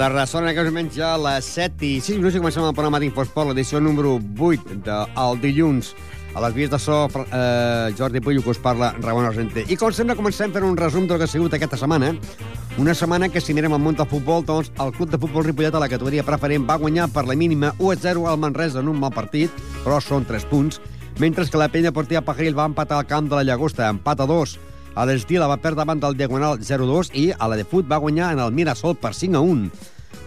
Tarda. Són en aquest moment ja les 7 i 6 minuts i comencem el programa d'Infosport, l'edició número 8 del dilluns. A les vies de so, eh, Jordi Puyo, que us parla, Ramon Argenter. I com sempre comencem per un resum del que ha sigut aquesta setmana. Una setmana que, si mirem al món del futbol, doncs, el club de futbol Ripollet a la categoria preferent va guanyar per la mínima 1-0 al Manresa en un mal partit, però són 3 punts, mentre que la penya portia Pajaril va empatar al camp de la Llagosta, empat a 2. A l'Estil va perdre davant del Diagonal 0-2 i a la de Fut va guanyar en el Mirasol per 5-1.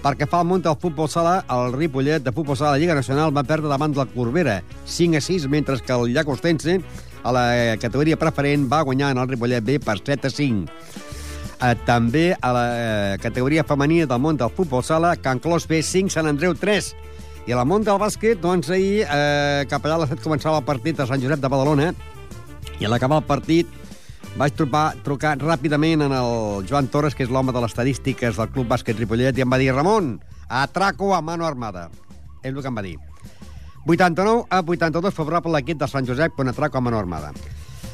Pel que fa al món del futbol sala, el Ripollet de futbol sala de Lliga Nacional va perdre davant del Corbera 5 a 6, mentre que el Llagostense a la categoria preferent va guanyar en el Ripollet B per 7 a 5. Eh, també a la eh, categoria femenina del món del futbol sala, Can Clos B 5, Sant Andreu 3. I a la món del bàsquet, doncs ahir, eh, cap allà a les 7 començava el partit a Sant Josep de Badalona, i a l'acabar el partit vaig trucar, trucar ràpidament en el Joan Torres, que és l'home de les estadístiques del Club Bàsquet Ripollet, i em va dir, Ramon, atraco a mano armada. És el que em va dir. 89 a 82 favorable a l'equip de Sant Josep con atraco a mano armada.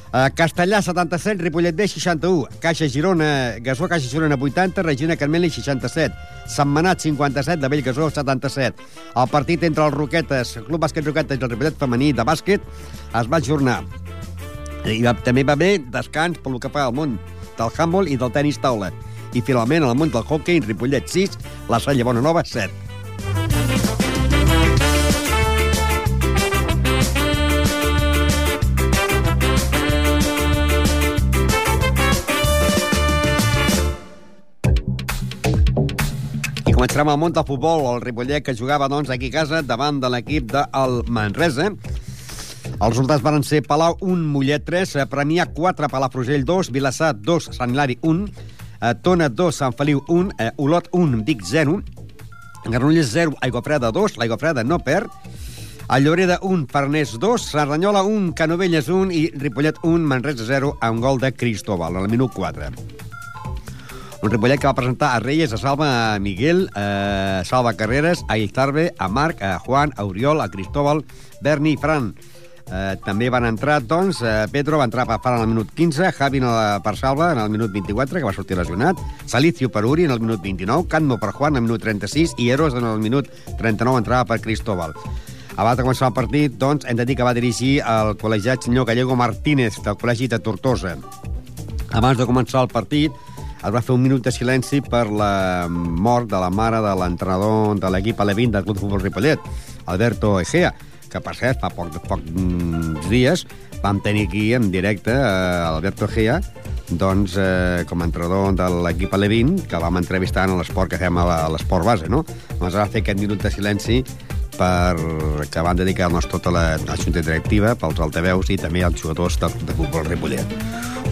Uh, Castellà, 77, Ripollet B, 61. Caixa Girona, Gasó, Caixa Girona, 80, Regina Carmeli, 67. Sant Manat, 57, de Bellgasó, 77. El partit entre els Roquetes, Club Bàsquet Roquetes i el Ripollet femení de bàsquet es va ajornar. I va, també va haver descans pel que fa al món del handball i del tenis taula. I finalment, al món del hockey, Ripollet 6, la Salle Bonanova 7. I començarem al món del futbol, el Ripollet que jugava doncs, aquí a casa davant de l'equip del Manresa. Els resultats van ser Palau 1, Mollet 3, eh, Premià 4, Palafrugell 2, Vilassar 2, Sant Hilari 1, eh, Tona 2, Sant Feliu 1, eh, Olot 1, Vic 0, Granollers 0, Aigua Freda 2, l'Aigua Freda no perd, a Lloreda 1, Farners 2, Sardanyola 1, Canovelles 1 i Ripollet 1, Manresa 0, a un gol de Cristóbal, al minut 4. Un Ripollet que va presentar a Reyes, a Salva, a Miguel, a Salva Carreras, a Izarbe, a Marc, a Juan, a Oriol, a Cristóbal, Berni i Fran. Eh, també van entrar, doncs, eh, Pedro va entrar per Fara en el minut 15, Javi el, per Salva en el minut 24, que va sortir lesionat, Salicio per Uri en el minut 29, Canmo per Juan en el minut 36 i Eros en el minut 39 entrava per Cristóbal. Abans de començar el partit, doncs, hem de dir que va dirigir el col·legiat senyor Gallego Martínez, del Col·legi de Tortosa. Abans de començar el partit, es va fer un minut de silenci per la mort de la mare de l'entrenador de l'equip Alevín del Club de Futbol Ripollet, Alberto Egea, que per cert, fa poc, poc mm, dies vam tenir aquí en directe eh, Alberto Egea, doncs, eh, com a entrenador de l'equip Alevín, que vam entrevistar en l'esport que fem a l'esport base, no? Ens va fer aquest minut de silenci per que van dedicar-nos tota la, la junta directiva, pels altaveus i també als jugadors de, de futbol Ripollet.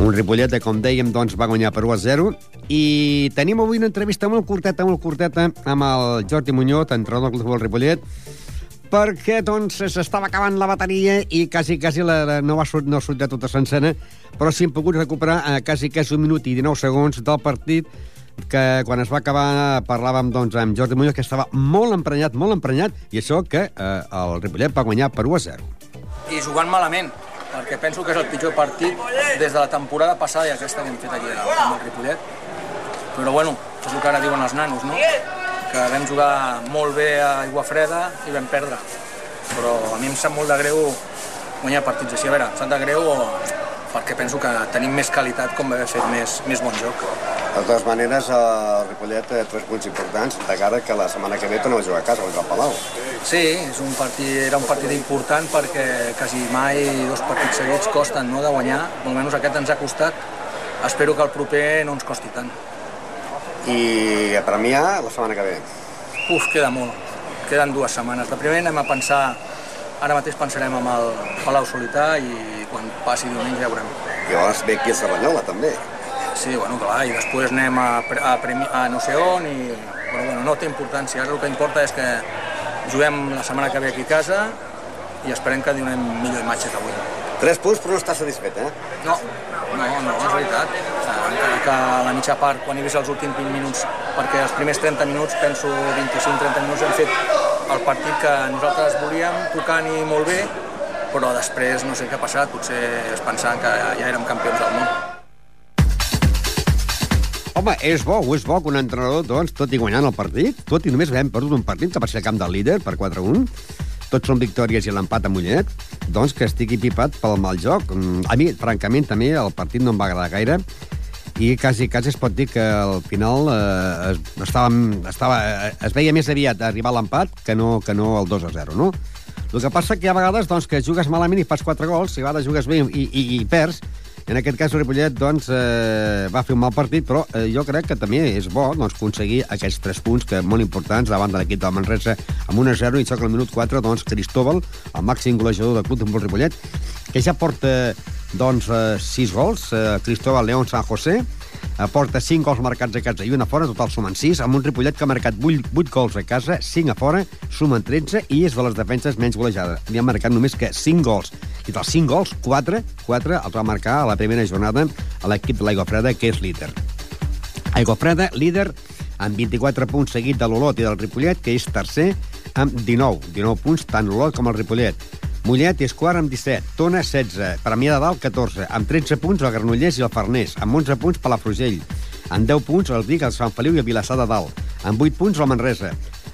Un Ripollet que, com dèiem, doncs, va guanyar per 1 a 0 i tenim avui una entrevista molt curteta, molt curteta amb el Jordi Muñoz, entrenador del Futbol Ripollet, perquè doncs s'estava acabant la bateria i quasi, quasi la, no va sort, no ha sortit tota sencera, però sí hem pogut recuperar eh, quasi, quasi un minut i 19 segons del partit que quan es va acabar parlàvem doncs, amb Jordi Muñoz que estava molt emprenyat, molt emprenyat i això que eh, el Ripollet va guanyar per 1 a 0. i jugant malament, perquè penso que és el pitjor partit des de la temporada passada i aquesta que hem fet aquí amb el Ripollet. Però bueno, és el que ara diuen els nanos, no? Que vam jugar molt bé a Aigua Freda i vam perdre. Però a mi em sap molt de greu guanyar partits així. A veure, em sap de greu perquè penso que tenim més qualitat com haver fet més, més bon joc. De totes maneres, el Ripollet té tres punts importants de cara que la setmana que ve tornem a jugar a casa contra el Palau. Sí, és un partit, era un partit important perquè quasi mai dos partits seguits costen no, de guanyar, almenys aquest ens ha costat. Espero que el proper no ens costi tant. I a premiar la setmana que ve. Uf, queda molt. Queden dues setmanes. De primer anem a pensar, ara mateix pensarem amb el Palau Solità i quan passi diumenge ja veurem. I llavors ve aquí a Cerdanyola, també. Sí, bueno, clar, i després anem a, a, premi- a no sé on i... Però bueno, no té importància. Ara el que importa és que juguem la setmana que ve aquí a casa i esperem que donem millor imatge que avui. Tres punts, però no està satisfet, eh? No, no, no, és veritat. Que a la mitja part, quan he vist els últims 20 minuts, perquè els primers 30 minuts, penso 25-30 minuts, hem fet el partit que nosaltres volíem, tocant i molt bé, però després no sé què ha passat, potser es pensaven que ja érem campions del món. Home, és bo, és bo que un entrenador, doncs, tot i guanyant el partit, tot i només hem perdut un partit, que va ser el camp del líder, per 4-1, tots són victòries i l'empat a Mollet, doncs que estigui pipat pel mal joc. Mm, A mi, francament, també el partit no em va agradar gaire, i quasi, quasi es pot dir que al final eh, es, estava, estava, es veia més aviat arribar a l'empat que no, que no el 2 a 0, no? El que passa que hi ha vegades doncs, que jugues malament i fas 4 gols, i a vegades jugues bé i, i, i perds, en aquest cas, Ripollet doncs, eh, va fer un mal partit, però eh, jo crec que també és bo doncs, aconseguir aquests tres punts que molt importants davant de l'equip del Manresa amb 1-0 i xoc al minut 4, doncs, Cristóbal, el màxim golejador del club de Ripollet, que ja porta doncs, eh, 6 gols, eh, Cristóbal León San José, aporta 5 gols marcats a casa i una fora, total sumen 6, amb un Ripollet que ha marcat 8, 8 gols a casa, 5 a fora, sumen 13 i és de les defenses menys golejades. N'hi ha marcat només que 5 gols. I dels 5 gols, 4, 4 els va marcar a la primera jornada a l'equip de l'Aigua Freda, que és líder. Aigua Freda, líder, amb 24 punts seguit de l'Olot i del Ripollet, que és tercer, amb 19. 19 punts, tant l'Olot com el Ripollet. Mollet és quart amb 17, Tona 16, Premià de Dalt 14, amb 13 punts el Granollers i el Farners, amb 11 punts Palafrugell, amb 10 punts el Vic, el Sant Feliu i el Vilassar de Dalt, amb 8 punts la Manresa,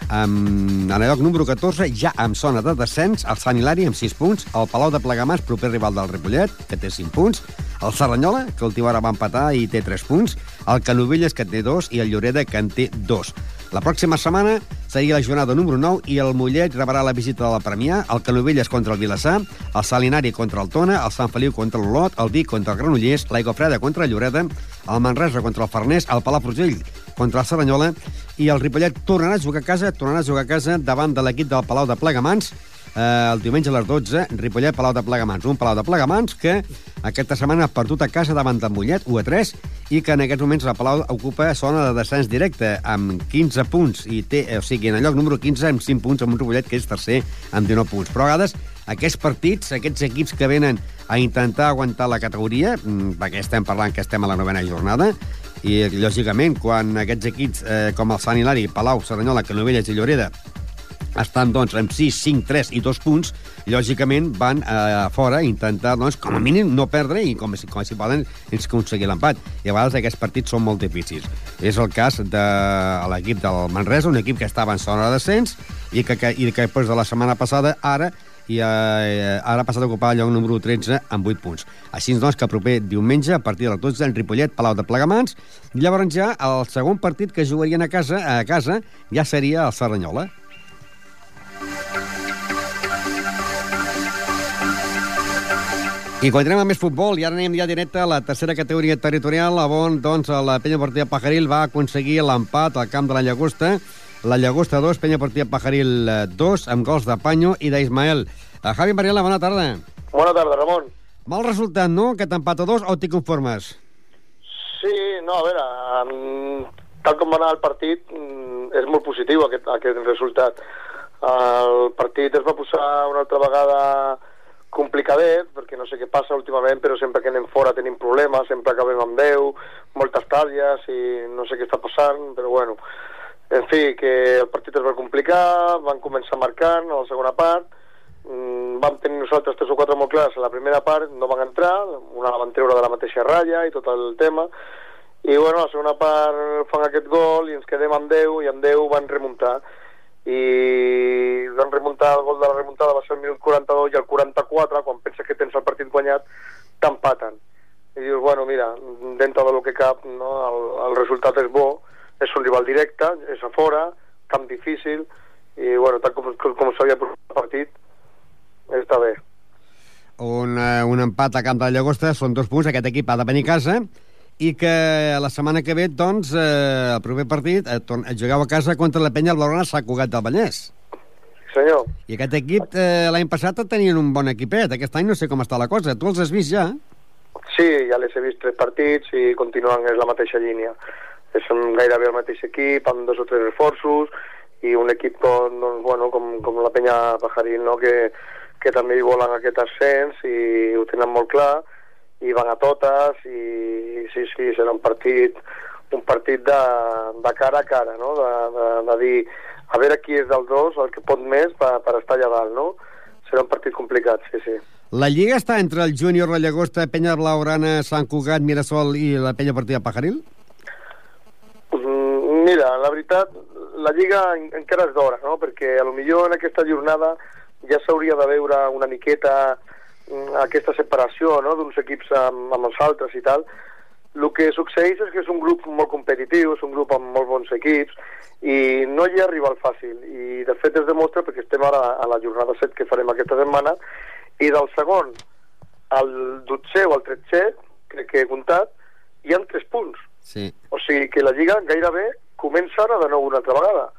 amb, en el lloc número 14, ja amb zona de descens, el Sant Hilari amb 6 punts, el Palau de Plegamans, proper rival del Ripollet, que té 5 punts, el Serranyola, que última hora va empatar i té 3 punts, el Canovelles, que té 2, i el Lloreda, que en té 2. La pròxima setmana seria la jornada número 9 i el Mollet rebrà la visita de la Premià, el Canovelles contra el Vilassar, el Salinari contra el Tona, el Sant Feliu contra l'Olot, el Vic contra el Granollers, l'Aigua Freda contra Lloreda, el Manresa contra el Farners, el Palafrugell contra el Serranyola i el Ripollet tornarà a jugar a casa, tornarà a jugar a casa davant de l'equip del Palau de Plegamans eh, el diumenge a les 12, Ripollet, Palau de Plegamans. Un Palau de Plegamans que aquesta setmana ha perdut a casa davant del Mollet, 1 a 3, i que en aquests moments la Palau ocupa zona de descens directe amb 15 punts, i té, o sigui, en el lloc número 15 amb 5 punts amb un Ripollet que és tercer amb 19 punts. Però a vegades aquests partits, aquests equips que venen a intentar aguantar la categoria, mm, perquè estem parlant que estem a la novena jornada, i lògicament quan aquests equips eh, com el Sant Hilari, Palau, Serranyola, Canovelles i Lloreda estan doncs, amb 6, 5, 3 i 2 punts, lògicament van a fora intentar, doncs, com a mínim, no perdre i com, com si poden és aconseguir l'empat. I a vegades aquests partits són molt difícils. És el cas de l'equip del Manresa, un equip que estava en zona de descens i que, que, i que després de la setmana passada, ara i eh, ara ha passat a ocupar el lloc número 13 amb 8 punts. Així doncs que el proper diumenge, a partir de les 12, en Ripollet, Palau de Plegamans, llavors ja el segon partit que jugarien a casa, a casa ja seria el Serranyola. I continuem amb més futbol, i ara anem ja directe a la tercera categoria territorial, on doncs, la penya partida Pajaril va aconseguir l'empat al camp de la Llagosta. La Llagosta 2, penya partida Pajaril 2, amb gols de Panyo i d'Ismael. Uh, Javi Mariela, bona tarda. Bona tarda, Ramon. Mal resultat, no?, aquest empat a dos, o t'hi conformes? Sí, no, a veure, um, tal com va anar el partit, um, és molt positiu aquest, aquest resultat. El partit es va posar una altra vegada complicadet, perquè no sé què passa últimament, però sempre que anem fora tenim problemes, sempre acabem amb 10, moltes talles i no sé què està passant, però bueno, en fi, que el partit es va complicar, van començar marcant a la segona part, mm, vam tenir nosaltres tres o quatre molt clars. A la primera part, no van entrar, una la van treure de la mateixa ratlla i tot el tema, i bueno, a la segona part fan aquest gol i ens quedem amb 10 i amb 10 van remuntar i van remuntar, el gol de la remuntada va ser el minut 42 i el 44, quan penses que tens el partit guanyat, t'empaten. I dius, bueno, mira, dintre del que cap, no, el, el resultat és bo, és un rival directe, és a fora, camp difícil, i bueno, tal com, com, com s'havia posat el partit, està bé. Un, uh, un empat a camp de la Llagosta, són dos punts, aquest equip ha de venir a casa, i que la setmana que ve, doncs, eh, el proper partit, eh, jugueu a casa contra la penya al Blaugrana Sant Cugat del Vallès. Senyor. I aquest equip, eh, l'any passat tenien un bon equipet, aquest any no sé com està la cosa. Tu els has vist ja? Sí, ja les he vist tres partits i continuen en la mateixa línia. Són gairebé el mateix equip, amb dos o tres reforços, i un equip com, doncs, bueno, com, com la penya Pajaril, no? que, que també hi volen aquest ascens i ho tenen molt clar, i van a totes i sí, sí, serà un partit un partit de, de cara a cara, no? de, de, de dir a veure qui és dels dos el que pot més per, per estar allà dalt, no? Serà un partit complicat, sí, sí. La Lliga està entre el Júnior, la Llagosta, Penya Blaugrana, Sant Cugat, Mirasol i la Penya Partida Pajaril? la veritat, la Lliga en, encara és d'hora, no? perquè a lo millor en aquesta jornada ja s'hauria de veure una miqueta mm, aquesta separació no? d'uns equips amb, amb els altres i tal. El que succeeix és que és un grup molt competitiu, és un grup amb molt bons equips, i no hi ha rival fàcil. I de fet es demostra perquè estem ara a la jornada 7 que farem aquesta setmana, i del segon al 12 o al 13, crec que he comptat, hi han 3 punts. Sí. O sigui que la Lliga gairebé comença ara de nou una altra vegada.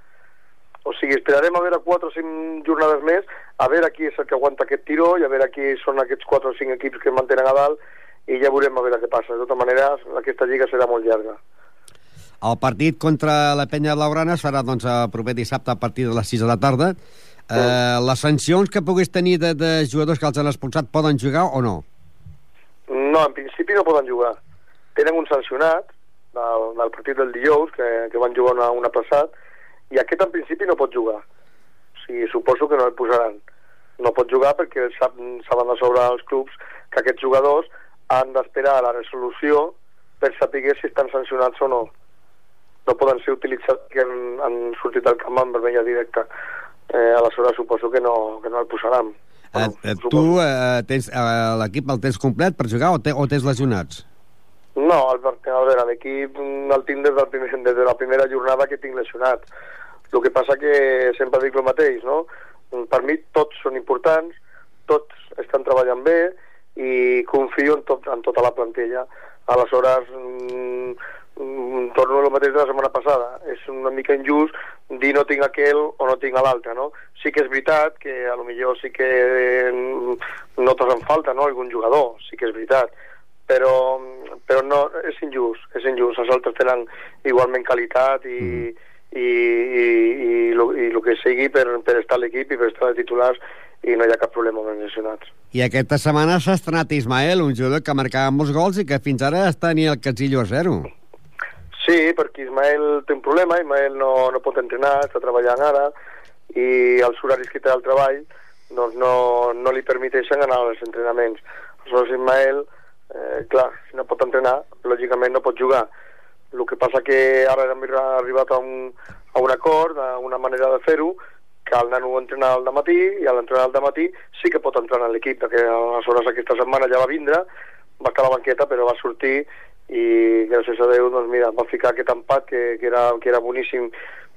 O sigui, esperarem a veure 4 o 5 jornades més, a veure qui és el que aguanta aquest tiró i a veure qui són aquests 4 o 5 equips que es mantenen a dalt i ja veurem a veure què passa. De tota manera, aquesta lliga serà molt llarga. El partit contra la penya Laurana serà doncs, el proper dissabte a partir de les 6 de la tarda. Eh, les sancions que puguis tenir de, de jugadors que els han expulsat poden jugar o no? No, en principi no poden jugar. Tenen un sancionat del, del partit del dijous, que, que van jugar una, una passat, i aquest en principi no pot jugar. O sigui, suposo que no el posaran. No pot jugar perquè saben de sobre els clubs que aquests jugadors han d'esperar la resolució per saber si estan sancionats o no. No poden ser utilitzats que han, han sortit del camp amb vermella directa. Eh, aleshores suposo que no, que no el posaran. Eh, eh, tu eh, tens eh, l'equip el tens complet per jugar o, te, o tens lesionats? No, el, a veure, l'equip el tinc des, del primer, des de la primera jornada que tinc lesionat. El que passa que sempre dic el mateix, no? Per mi tots són importants, tots estan treballant bé i confio en, tot, en tota la plantilla. Aleshores, mm, mm, torno al mateix de la setmana passada. És una mica injust dir no tinc aquell o no tinc l'altre, no? Sí que és veritat que a lo millor sí que mm, no en falta, no?, algun jugador, sí que és veritat, però, però no, és injust, és injust. Els altres tenen igualment qualitat i, mm. I, i, i, lo, i el que sigui per, per estar a l'equip i per estar de titulars i no hi ha cap problema amb els lesionats. I aquesta setmana s'ha estrenat Ismael, un jugador que marcava molts gols i que fins ara està ni el catzillo a zero. Sí, perquè Ismael té un problema, Ismael no, no pot entrenar, està treballant ara, i els horaris que té al treball doncs no, no li permeteixen anar als entrenaments. Aleshores Ismael, eh, clar, si no pot entrenar, lògicament no pot jugar. El que passa que ara hem arribat a un, a un acord, a una manera de fer-ho, que el nano entrena al matí i a l'entrenar al matí sí que pot entrar en l'equip, perquè aleshores aquesta setmana ja va vindre, va estar a la banqueta però va sortir i gràcies a Déu doncs mira, va ficar aquest empat que, que, era, que era boníssim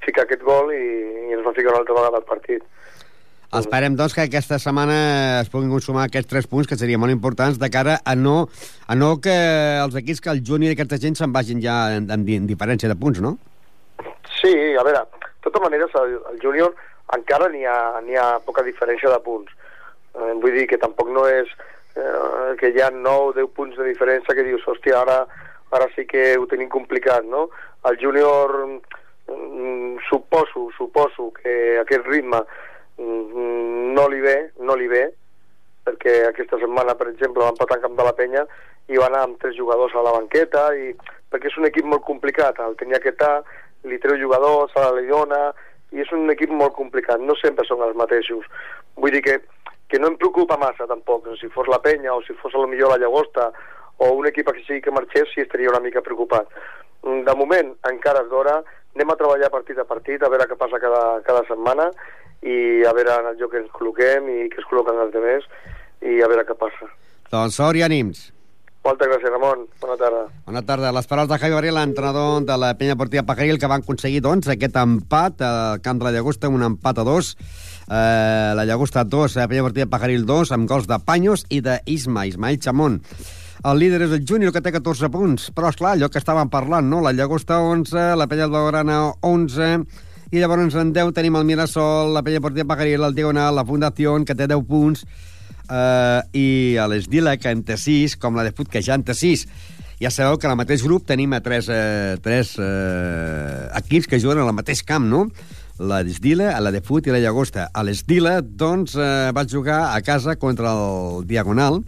ficar aquest gol i, i ens va ficar una altra vegada al partit. Esperem, doncs, que aquesta setmana es puguin consumar aquests tres punts, que serien molt importants, de cara a no, a no que els equips, que el júnior i aquesta gent se'n vagin ja en, en, en diferència de punts, no? Sí, a veure, de tota manera, el, el júnior encara n'hi ha, ha poca diferència de punts. Eh, vull dir que tampoc no és eh, que hi ha 9 o 10 punts de diferència que dius, hòstia, ara, ara sí que ho tenim complicat, no? El júnior, mm, suposo, suposo que aquest ritme no li ve, no li ve, perquè aquesta setmana, per exemple, van patar en camp de la penya i van anar amb tres jugadors a la banqueta, i perquè és un equip molt complicat, el tenia que estar, li treu jugadors, a la Leona, i és un equip molt complicat, no sempre són els mateixos. Vull dir que, que no em preocupa massa tampoc, si fos la penya o si fos a lo millor la llagosta o un equip que sigui que marxés, sí estaria una mica preocupat. De moment, encara és d'hora, anem a treballar partit a partit, a veure què passa cada, cada setmana i a veure en el joc que ens col·loquem i que es col·loquen els demés i a veure què passa. Doncs sort i ànims. Moltes gràcies, Ramon. Bona tarda. Bona tarda. Les paraules de Javi Barriel, l'entrenador de la penya portiva Pajaril, que van aconseguir doncs, aquest empat al camp de la Llagosta, un empat a dos. Eh, la Llagosta 2, la penya portiva Pajaril 2, amb gols de Panyos i d'Isma, Ismael Chamón. El líder és el Júnior, que té 14 punts. Però, és clar, allò que estàvem parlant, no? La Llagosta 11, la penya Blaugrana 11, i llavors en 10 tenim el Mirasol, la penya portiva Pajaril, el Diagonal, la Fundació, que té 10 punts, eh, i a l'Esdila, que en té 6, com la de Fut, que ja en té 6. Ja sabeu que en el mateix grup tenim a tres, eh, tres eh, equips que juguen al mateix camp, no? La d'Esdila, la de Fut i la Llagosta. A l'Esdila, doncs, eh, va jugar a casa contra el Diagonal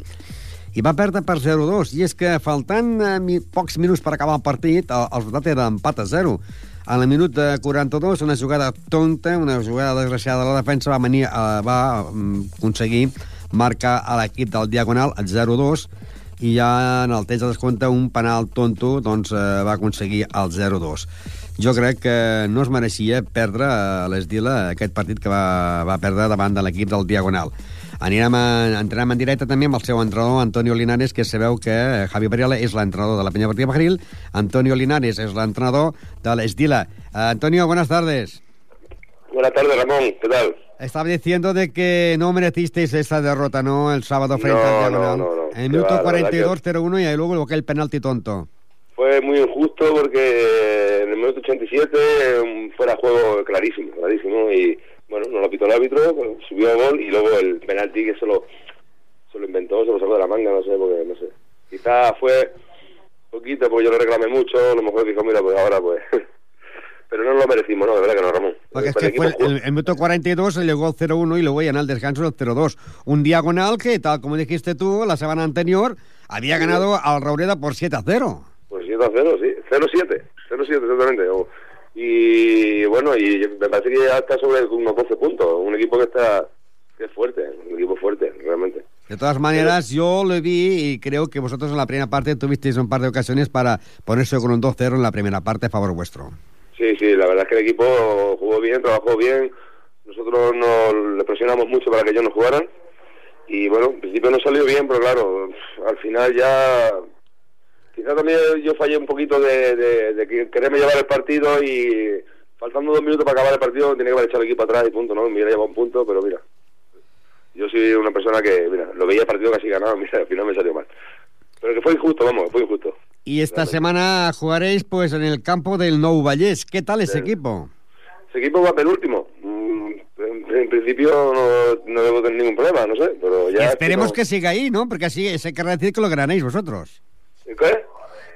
i va perdre per 0-2. I és que, faltant eh, mi, pocs minuts per acabar el partit, el, el resultat era empat a 0. A la minut de 42, una jugada tonta, una jugada desgraciada de la defensa va, venir, eh, va mm, aconseguir marca a l'equip del Diagonal el 0-2 i ja en el temps de descompte un penal tonto doncs, eh, va aconseguir el 0-2. jo crec que no es mereixia perdre a l'Esdila aquest partit que va, va perdre davant de l'equip del Diagonal. Anirem a, entrenem en directe també amb el seu entrenador, Antonio Linares, que sabeu que Javi Periala és l'entrenador de la Peña Partida Bajaril, Antonio Linares és l'entrenador de l'Esdila. Uh, Antonio, buenas tardes. Buenas tardes, Ramón. ¿Qué tal? Estaba diciendo de que no merecisteis esa derrota, ¿no? El sábado frente No, al Diagonal. no, no, no. En el minuto va, la verdad 42-0-1 y luego aquel penalti tonto. Fue muy injusto porque en el minuto 87 un fuera juego clarísimo, clarísimo. Y bueno, no lo pitó el árbitro, subió a gol y luego el penalti que se lo, se lo inventó, se lo sacó de la manga, no sé, porque no sé. Quizás fue poquito porque yo lo reclamé mucho, a lo mejor dijo, mira, pues ahora pues... Pero no lo merecimos, no, de verdad que no, Ramón. Porque es que fue el, el minuto 42 se llegó al 0-1 y luego ya en el descanso el 0-2. Un diagonal que, tal como dijiste tú, la semana anterior había ganado al Raureda por 7-0. Pues 7 a 0, sí. 0-7. 0-7, exactamente. O- Y bueno, y me parece que ya está sobre unos 12 puntos. Un equipo que está que es fuerte, un equipo fuerte, realmente. De todas maneras, yo lo vi y creo que vosotros en la primera parte tuvisteis un par de ocasiones para ponerse con un 2-0 en la primera parte a favor vuestro. Sí, sí, la verdad es que el equipo jugó bien, trabajó bien. Nosotros nos le presionamos mucho para que ellos no jugaran. Y bueno, en principio no salió bien, pero claro, al final ya. También yo fallé un poquito de, de, de que- quererme llevar el partido y faltando dos minutos para acabar el partido tenía que haber echado el equipo atrás y punto, ¿no? Me hubiera llevado un punto, pero mira. Yo soy una persona que, mira, lo veía el partido casi ganado, mira, al final me salió mal. Pero que fue injusto, vamos, fue injusto. Y esta Realmente. semana jugaréis pues en el campo del Nou Vallès. ¿Qué tal ese equipo? Ese equipo va penúltimo. Mm, En, en principio no, no debo tener ningún problema, no sé, pero ya... esperemos no- que siga ahí, ¿no? Porque así se querrá decir que lo ganáis vosotros. ¿Qué?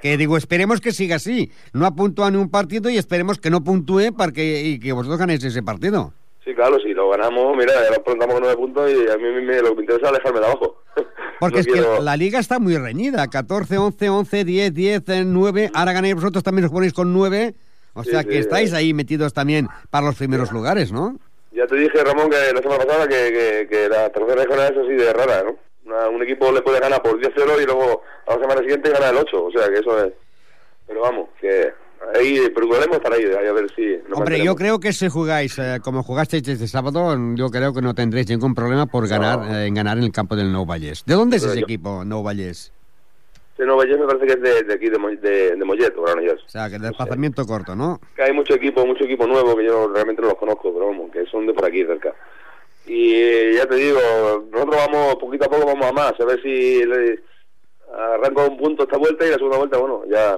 Que digo, esperemos que siga así. No ha puntuado ni un partido y esperemos que no puntúe para que, y que vosotros ganéis ese partido. Sí, claro, si lo ganamos, mira, ya lo con nueve puntos y a mí me, lo que me interesa es alejarme de abajo. Porque No es quiero- que la liga está muy reñida. 14, 11, 11, 10, 10, eh, 9. Ahora ganáis vosotros también os ponéis con 9. O Sí, sea sí, que estáis ahí metidos también para los primeros lugares, ¿no? Ya te dije, Ramón, que la semana pasada que, que, que la tercera regional es así de rara, ¿no? Una- un equipo le puede ganar por 10-0 y luego a la semana siguiente gana el 8, o sea que eso es... Pero vamos, que ahí procuraremos estar ahí, ahí a ver si... nos Hombre, yo creo que si jugáis eh, como jugasteis este sábado, yo creo que no tendréis ningún problema por ganar, eh, en ganar en el campo del Nou Vallès. ¿De dónde es Pero ese yo- equipo, Nou Vallès? Este Nueva Vallés me parece que es de, de aquí, de, de, de Mollet, o sea, que desplazamiento corto, ¿no? que hay mucho equipo, mucho equipo nuevo que yo realmente no los conozco, pero vamos, que son de por aquí cerca. Y eh, ya te digo, nosotros vamos poquito a poco vamos a más, a ver si le arranco un punto esta vuelta y la segunda vuelta, bueno, ya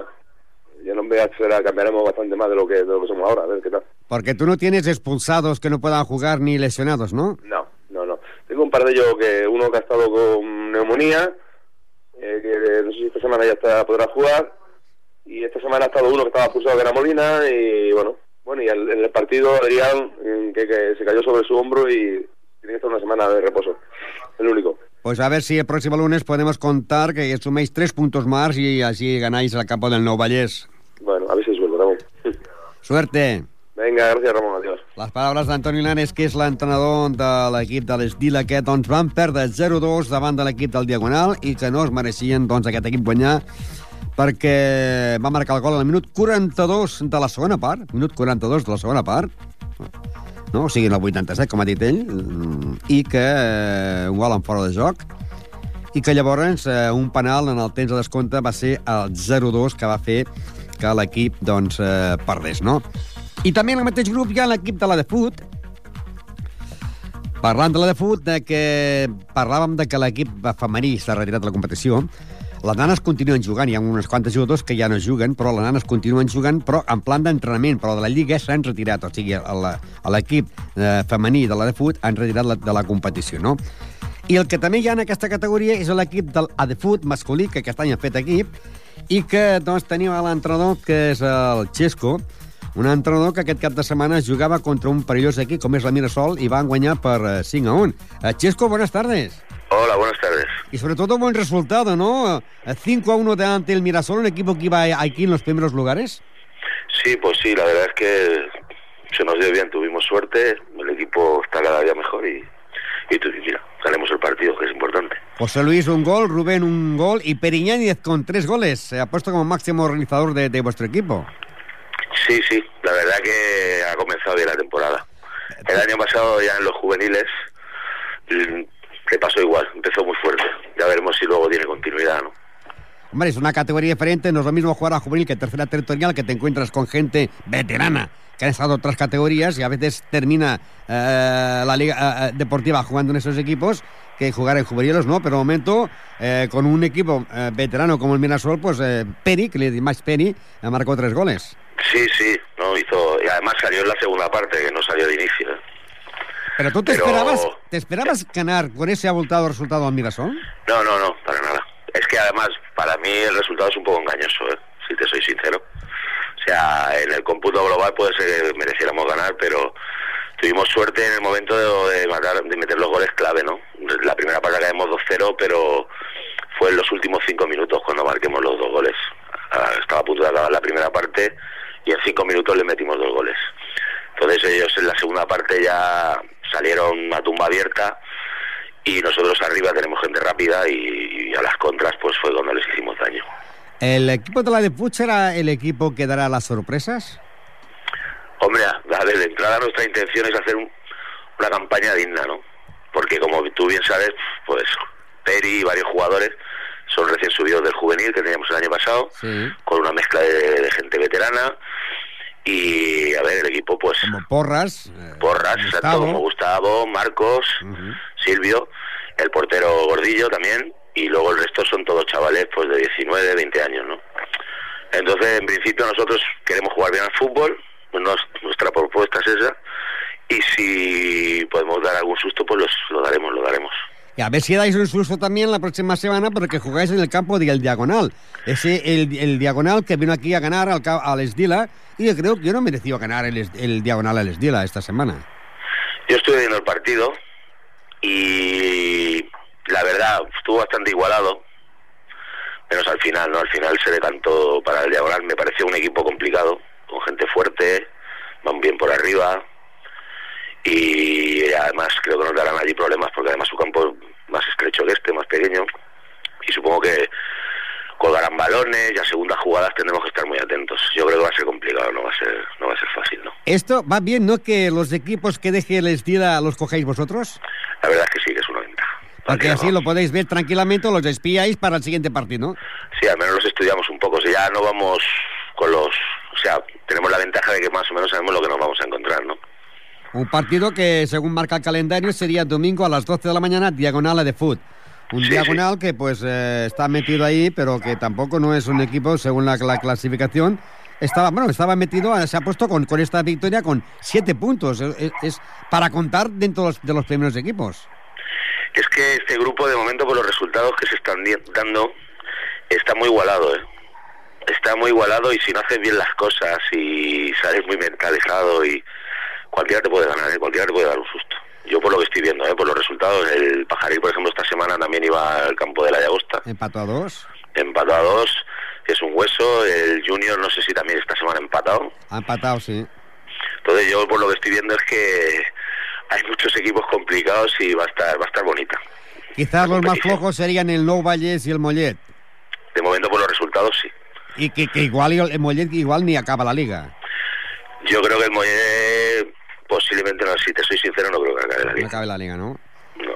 ya no me será, cambiaremos bastante más de lo que de lo que somos ahora, a ver qué tal. Porque tú no tienes expulsados que no puedan jugar ni lesionados, ¿no? No, no, no. Tengo un par de ellos que uno que ha estado con neumonía, eh, que no sé si esta semana ya está, podrá jugar, y esta semana ha estado uno que estaba expulsado que era Molina, y bueno, bueno, y en el partido Adrián, mm, que, que se cayó sobre su hombro y tiene que estar una semana de reposo, el único. Pues a ver si el próximo lunes podemos contar que suméis tres puntos más y así ganáis el campo del Nou Vallès. Bueno, a ver si suelto, Ramón. Suerte. Venga, gracias Ramón, adiós. Les paraules d'Antoni Lanes, que és l'entrenador de l'equip de l'Esdila, que doncs, van perdre 0-2 davant de l'equip del Diagonal i que no es mereixien doncs, aquest equip guanyar perquè va marcar el gol al minut 42 de la segona part, minut 42 de la segona part, no? o sigui, en el 87, com ha dit ell, mm, i que eh, un gol en fora de joc, i que llavors eh, un penal en el temps de descompte va ser el 0-2 que va fer que l'equip doncs, eh, perdés, no? I també en el mateix grup hi ha l'equip de la de Foot, Parlant de la de fut, de que parlàvem de que l'equip femení s'ha retirat de la competició, les nanes continuen jugant, hi ha unes quantes jugadors que ja no juguen, però les nanes continuen jugant, però en plan d'entrenament, però de la Lliga s'han retirat, o sigui, l'equip eh, femení de la de fut han retirat la, de la competició, no? I el que també hi ha en aquesta categoria és l'equip del Adefut masculí, que aquest any ha fet equip, i que doncs, tenim l'entrenador, que és el Xesco, un entrenador que aquest cap de setmana jugava contra un perillós equip com és la Mirasol i van guanyar per eh, 5 a 1. Eh, Chesco, buenas tardes. Hola, buenas tardes. Y sobre todo buen resultado, ¿no? Eh, 5 a 1 delante del Mirasol, un equipo que iba aquí en los primeros lugares. Sí, pues sí, la verdad es que se nos dio bien, tuvimos suerte, el equipo está cada día mejor y, y tú, mira, ganemos el partido, que es importante. José Luis un gol, Rubén un gol y Periñáñez con tres goles. Se ha puesto como máximo organizador de, de vuestro equipo. Sí, sí, verdad que ha comenzado bien la temporada. El año pasado ya en los juveniles le pasó igual, empezó muy fuerte. Ya veremos si luego tiene continuidad, ¿no? Hombre, es una categoría diferente, no es lo mismo jugar a juvenil que tercera territorial, que te encuentras con gente veterana que han estado otras categorías y a veces termina eh, la liga eh, deportiva jugando en esos equipos que jugar en juveniles, ¿no? Pero de momento, eh, con un equipo eh, veterano como el Mirasol, pues eh, Peri, que le di más Peri, eh, marcó tres goles. Sí, sí, no hizo y además salió en la segunda parte que no salió de inicio. Pero tú te Pero- esperabas, te esperabas ganar con ese abultado resultado al Mirasol. No, no, no, para nada. Es que además para mí el resultado es un poco engañoso, ¿eh? si te soy sincero. O sea, en el cómputo global puede ser que mereciéramos ganar, pero tuvimos suerte en el momento de, de matar, de meter los goles clave, ¿no? La primera parte caemos 2-0, pero fue en los últimos cinco minutos cuando marquemos los dos goles. Ah, Estaba a punto de acabar la primera parte y en cinco minutos le metimos dos goles. Entonces ellos en la segunda parte ya salieron a tumba abierta y nosotros arriba tenemos gente rápida y, y a las contras pues fue cuando les hicimos daño. ¿El equipo de la de Puig será el equipo que dará las sorpresas? Hombre, a a ver, de entrada nuestra intención es hacer un- una campaña digna, ¿no? Porque como tú bien sabes, pues Peri y varios jugadores son recién subidos del juvenil que teníamos el año pasado, Sí. con una mezcla de, de gente veterana y, a ver, el equipo pues Como Porras. eh, Porras, exacto, Gustavo. como Gustavo, Marcos. Silvio, el portero Gordillo también, y luego el resto son todos chavales pues de 19, 20 años, ¿no? Entonces, en principio nosotros queremos jugar bien al fútbol, nos- nuestra propuesta es esa, y si podemos dar algún susto, pues los- lo daremos. Y a ver si dais un susto también la próxima semana porque jugáis en el campo del Diagonal. Ese, el, el Diagonal que vino aquí a ganar al, al Esdila y yo creo que yo no mereció ganar el, el Diagonal al Esdila esta semana. Yo estuve viendo el partido y la verdad estuvo bastante igualado, menos al final, ¿no? Al final se decantó para el diagonal. Me pareció un equipo complicado, con gente fuerte, van bien por arriba y además creo que nos darán allí problemas porque además su campo más estrecho que este, más pequeño y supongo que colgarán balones y a segundas jugadas tendremos que estar muy atentos. Yo creo que va a ser complicado, no va a ser, no va a ser fácil, ¿no? ¿Esto va bien, no? Que los equipos que deje el Esdila los cogéis vosotros. La verdad es que sí, que es una ventaja. Porque así lo podéis ver tranquilamente o los espíais para el siguiente partido, ¿no? Sí, al menos los estudiamos un poco. Si ya no vamos con los... O sea, tenemos la ventaja de que más o menos sabemos lo que nos vamos a encontrar, ¿no? Un partido que, según marca el calendario, sería domingo a las 12 de la mañana, diagonal a de Foot. Un Sí, diagonal que, pues, eh, está metido ahí, pero que tampoco no es un equipo, según la, la clasificación. Estaba, bueno, estaba metido, eh, se ha puesto con, con esta victoria con siete puntos. Es, para contar dentro de los, de los primeros equipos. Es que este grupo, de momento, por los resultados que se están dando, está muy igualado, ¿eh? Está muy igualado y si no haces bien las cosas y sales muy mentalizado y cualquiera te puede ganar, ¿eh? Cualquiera te puede dar un susto. Yo por lo que estoy viendo, ¿eh? Por los resultados, el Pajarí, por ejemplo, esta semana también iba al campo de la Llagosta. Empató a dos. empatado a dos, que es un hueso. El Junior no sé si también esta semana empatado. Ha empatado, sí. Entonces yo por lo que estoy viendo es que hay muchos equipos complicados y va a estar, va a estar bonita. Quizás los más flojos serían el Nou Valles y el Mollet. De momento por los resultados sí. Y que, que igual el Mollet igual ni acaba la liga. Yo creo que el Mollet posiblemente no, si te soy sincero, no creo que acabe la No liga. acabe la liga, ¿no? No.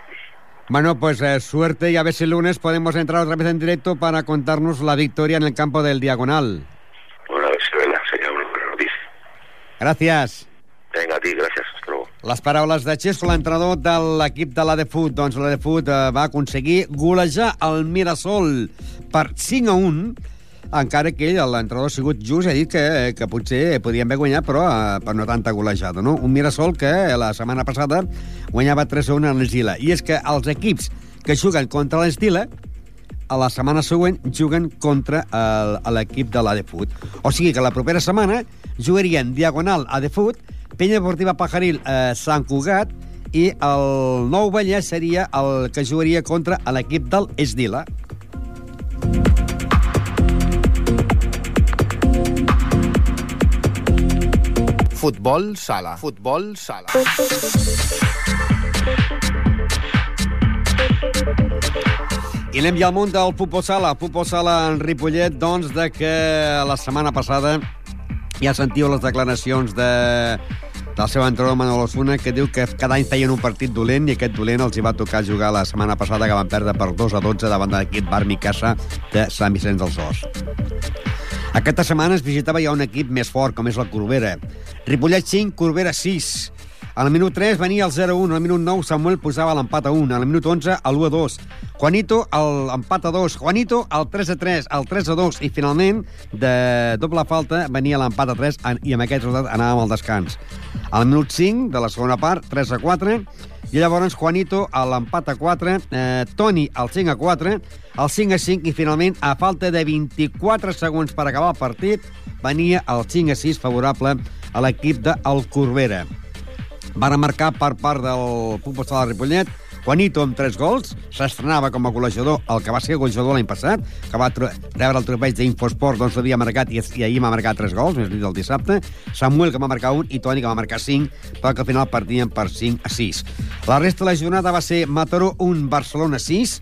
Bueno, pues eh, suerte y a ver si el lunes podemos entrar otra vez en directo para contarnos la victoria en el campo del Diagonal. Bueno, a ver si verdad, sería una buena noticia. Gràcies. Venga, a ti, gracias. Luego. Les paraules de Xesco, l'entrenador de l'equip de l'Adefut. Doncs l'Adefut eh, va aconseguir golejar el Mirasol per 5 a 1, encara que ell, l'entrenador, ha sigut just ha dit que, que potser podien haver guanyat, però eh, per no tanta golejada, no? Un Mirasol que la setmana passada guanyava 3 a 1 en l'Esdila. I és que els equips que juguen contra l'Esdila a la setmana següent juguen contra l'equip de l'Adefut. O sigui que la propera setmana jugarien Diagonal Adefut, Penya Deportiva Pajaril eh, Sant Cugat i el Nou Vallès seria el que jugaria contra l'equip del Esdila. Futbol sala. Futbol sala. I anem ja al món del futbol sala. Futbol sala en Ripollet, doncs, de que la setmana passada Ja sentiu les declaracions de, del seu entrenador Manolo Osuna, que diu que cada any feien un partit dolent i aquest dolent els hi va tocar jugar la setmana passada que van perdre per 2 a 12 davant de l'equip Barmi Casa de Sant Vicenç dels Horts. Aquesta setmana es visitava ja un equip més fort, com és la Corbera. Ripollet 5, Corbera 6. Al minut 3 venia el 0-1, al minut 9 Samuel posava l'empat a 1, al minut 11 el 1-2. Juanito l'empat a 2, Juanito el 3-3, el 3-2 i finalment de doble falta venia l'empat a 3 i amb aquest resultat anàvem al descans. Al minut 5 de la segona part, 3-4, i llavors Juanito a l'empat a 4, eh, Toni al 5 a 4, el 5 a 5 i finalment a falta de 24 segons per acabar el partit venia el 5 a 6 favorable a l'equip del Corbera. Van marcar per part del Futbol Sala Ripollet Juanito amb 3 gols, s'estrenava com a golejador el que va ser golejador l'any passat, que va rebre el tropeig d'Infosport, doncs l'havia marcat i, i ahir m'ha marcat 3 gols, més dit el dissabte, Samuel, que va marcar 1, i Toni, que va marcar 5, però que al final partien per 5 a 6. La resta de la jornada va ser Mataró 1, Barcelona 6,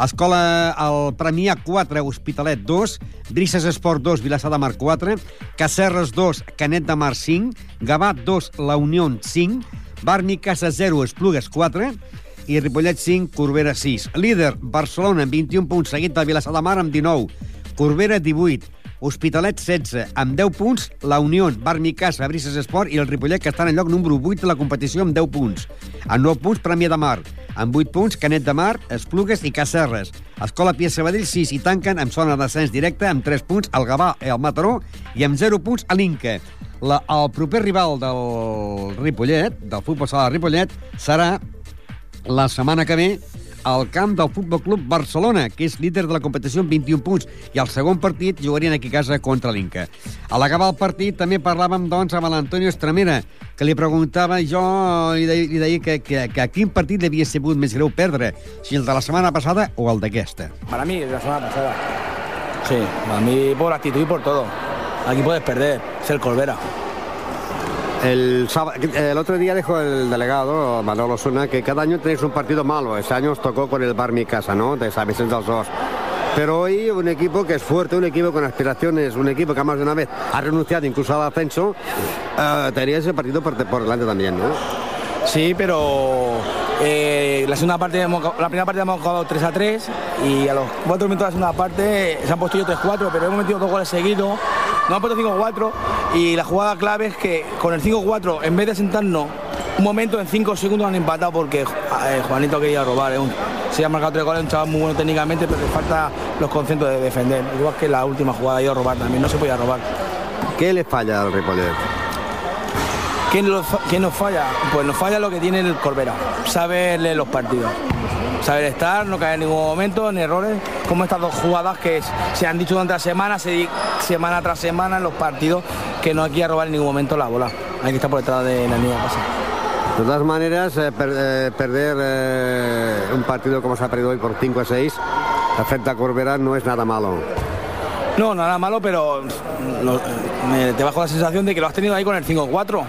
Escola el Premià 4, Hospitalet 2, Brises Esport 2, Vilassar de Mar 4, Cacerres 2, Canet de Mar 5, Gavà 2, La Unió 5, Barni Casa 0, Esplugues 4, i Ripollet 5, Corbera 6. Líder, Barcelona amb 21 punts, seguit del Vilassar de Mar amb 19. Corbera 18, Hospitalet 16, amb 10 punts, la Unió, Barnicasa, Brises Esport i el Ripollet, que estan en lloc número 8 de la competició amb 10 punts. Amb 9 punts, Premià de Mar. Amb 8 punts, Canet de Mar, Esplugues i Cacerres. Escola Pia Sabadell, 6 i tanquen amb zona de descens directe amb 3 punts el Gavà i el Mataró i amb 0 punts a l'Inca. La, el proper rival del Ripollet, del futbol sala de Ripollet, serà la setmana que ve al camp del Futbol Club Barcelona, que és líder de la competició amb 21 punts, i el segon partit jugarien aquí a casa contra l'Inca. A l'acabar el partit també parlàvem, doncs, amb l'Antonio Estremera, que li preguntava jo, li deia, li deia que, que, que a quin partit havia sigut més greu perdre, si el de la setmana passada o el d'aquesta. Para mí, la semana pasada. Sí, para mí por actitud y por todo. Aquí puedes perder, ser Colvera. El, otro día dijo el delegado Manolo Osuna que cada año tenéis un partido malo. Este año os tocó con el Bar Mi Casa, ¿no? De San Vicente del Sos. Pero hoy un equipo que es fuerte, un equipo con aspiraciones, un equipo que más de una vez ha renunciado incluso al ascenso, eh, tenía ese partido por, por delante también, ¿no? Sí, pero eh, la segunda parte la primera parte hemos acabado 3 a 3 y a los 4 minutos de la segunda parte se han puesto yo 3-4, pero hemos metido dos goles seguidos, nos han puesto 5-4 y la jugada clave es que con el 5-4, en vez de sentarnos un momento, en 5 segundos han empatado porque eh, Juanito quería robar. es un- se ha marcado 3 goles, un chaval muy bueno técnicamente, pero le falta los conceptos de defender. Igual que la última jugada ido a robar también, no se podía robar. ¿Qué le falla al Ripollet? ¿Quién, lo fa- quién nos falla? Pues nos falla lo que tiene el Corbera, saber leer los partidos. Saber estar, no caer en ningún momento en errores, como estas dos jugadas que se han dicho durante la semana, se semana tras semana en los partidos, que no hay que robar en ningún momento la bola. Hay que estar por detrás de la línea de pase. De todas maneras, eh, per- eh, perder eh, un partido como se ha perdido hoy por 5 a 6 frente a Corbera no es nada malo. No, nada malo, pero lo- te bajo la sensación de que lo has tenido ahí con el 5-4.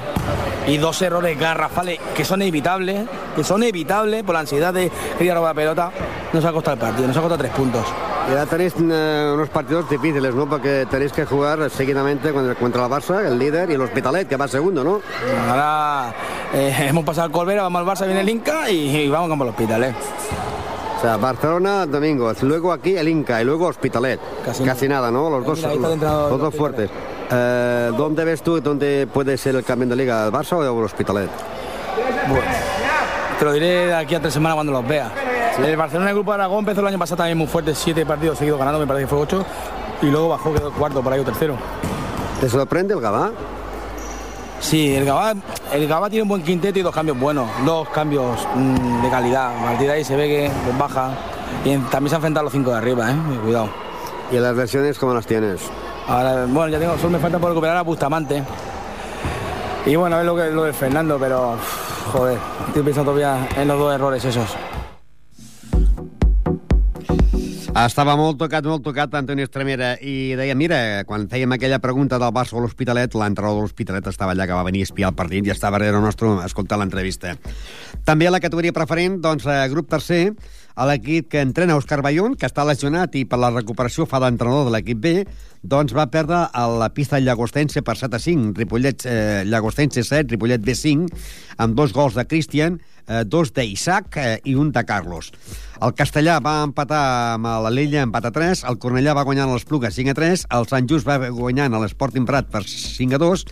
Y dos errores garrafales que son evitables, que son evitables por la ansiedad de querer robar la pelota. Nos ha costado el partido, nos ha costado tres puntos. Y ahora tenéis eh, unos partidos difíciles, ¿no? Porque tenéis que jugar seguidamente contra, el Barça, el líder, y el Hospitalet, que va segundo, ¿no? Ahora eh, hemos pasado al Corbera, vamos al Barça, viene el Inca y, y vamos como al hospital. ¿eh? O sea, Barcelona, domingo, luego aquí el Inca y luego Hospitalet. Casi nada, ¿no? Los dos, el entrenador los dos fuertes. Eh, ¿Dónde ves tú dónde puede ser el campeón de liga, el Barça o el Hospitalet? Bueno, te lo diré de aquí a tres semanas cuando los veas. El Barcelona, el Grupo de Aragón, empezó el año pasado también muy fuerte, siete partidos seguidos ganando, me parece que fue ocho, y luego bajó, quedó cuarto, por ahí o tercero. ¿Te sorprende el Gabá? Sí, el Gabá, el Gabá tiene un buen quinteto y dos cambios buenos, dos cambios mm, de calidad. A partir de ahí se ve que pues, baja. Y en- también se han enfrentado los cinco de arriba, ¿eh? Cuidado. ¿Y las versiones cómo las tienes? Ahora, bueno, ya tengo, solo me falta por recuperar a Bustamante. Y bueno, a ver lo que lo de Fernando, pero joder, estoy pensando todavía en los dos errores esos. Estava molt tocat, molt tocat, Antoni Estremera, i deia, mira, quan fèiem aquella pregunta del Barça a l'Hospitalet, l'entrenador de l'Hospitalet estava allà, que va venir a espiar el partit i estava darrere nostre escoltant l'entrevista. També a la categoria preferent, doncs, eh, grup tercer, a l'equip que entrena Òscar Bayón, que està lesionat i per la recuperació fa d'entrenador de l'equip B, doncs va perdre a la pista Llagostense per 7 a 5. Ripollet eh, Llagostense 7, Ripollet B 5, amb dos gols de Cristian, eh, dos d'Isaac eh, i un de Carlos. El Castellà va empatar amb l'Alella, empat a 3, el Cornellà va guanyar a l'Espluga 5 a 3, el Sant Just va guanyar a l'Esporting Prat per 5 a 2,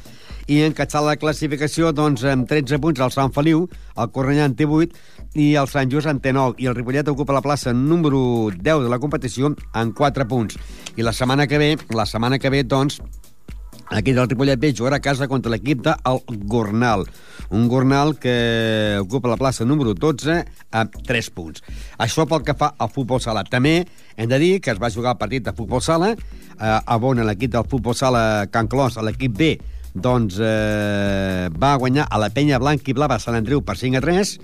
i en catxar la classificació doncs, amb 13 punts el Sant Feliu, el Cornellà en té 8 i el Sant Just en té 9 i el Ripollet ocupa la plaça número 10 de la competició en 4 punts. I la setmana que ve, la setmana que ve, doncs, Aquí del Ripollet B jugarà a casa contra l'equip del Gornal. Un Gornal que ocupa la plaça número 12 amb 3 punts. Això pel que fa al futbol sala. També hem de dir que es va jugar el partit de futbol sala eh, on l'equip del futbol sala Can Clos, l'equip B, doncs eh, va guanyar a la penya blanca i blava Sant Andreu per 5 a 3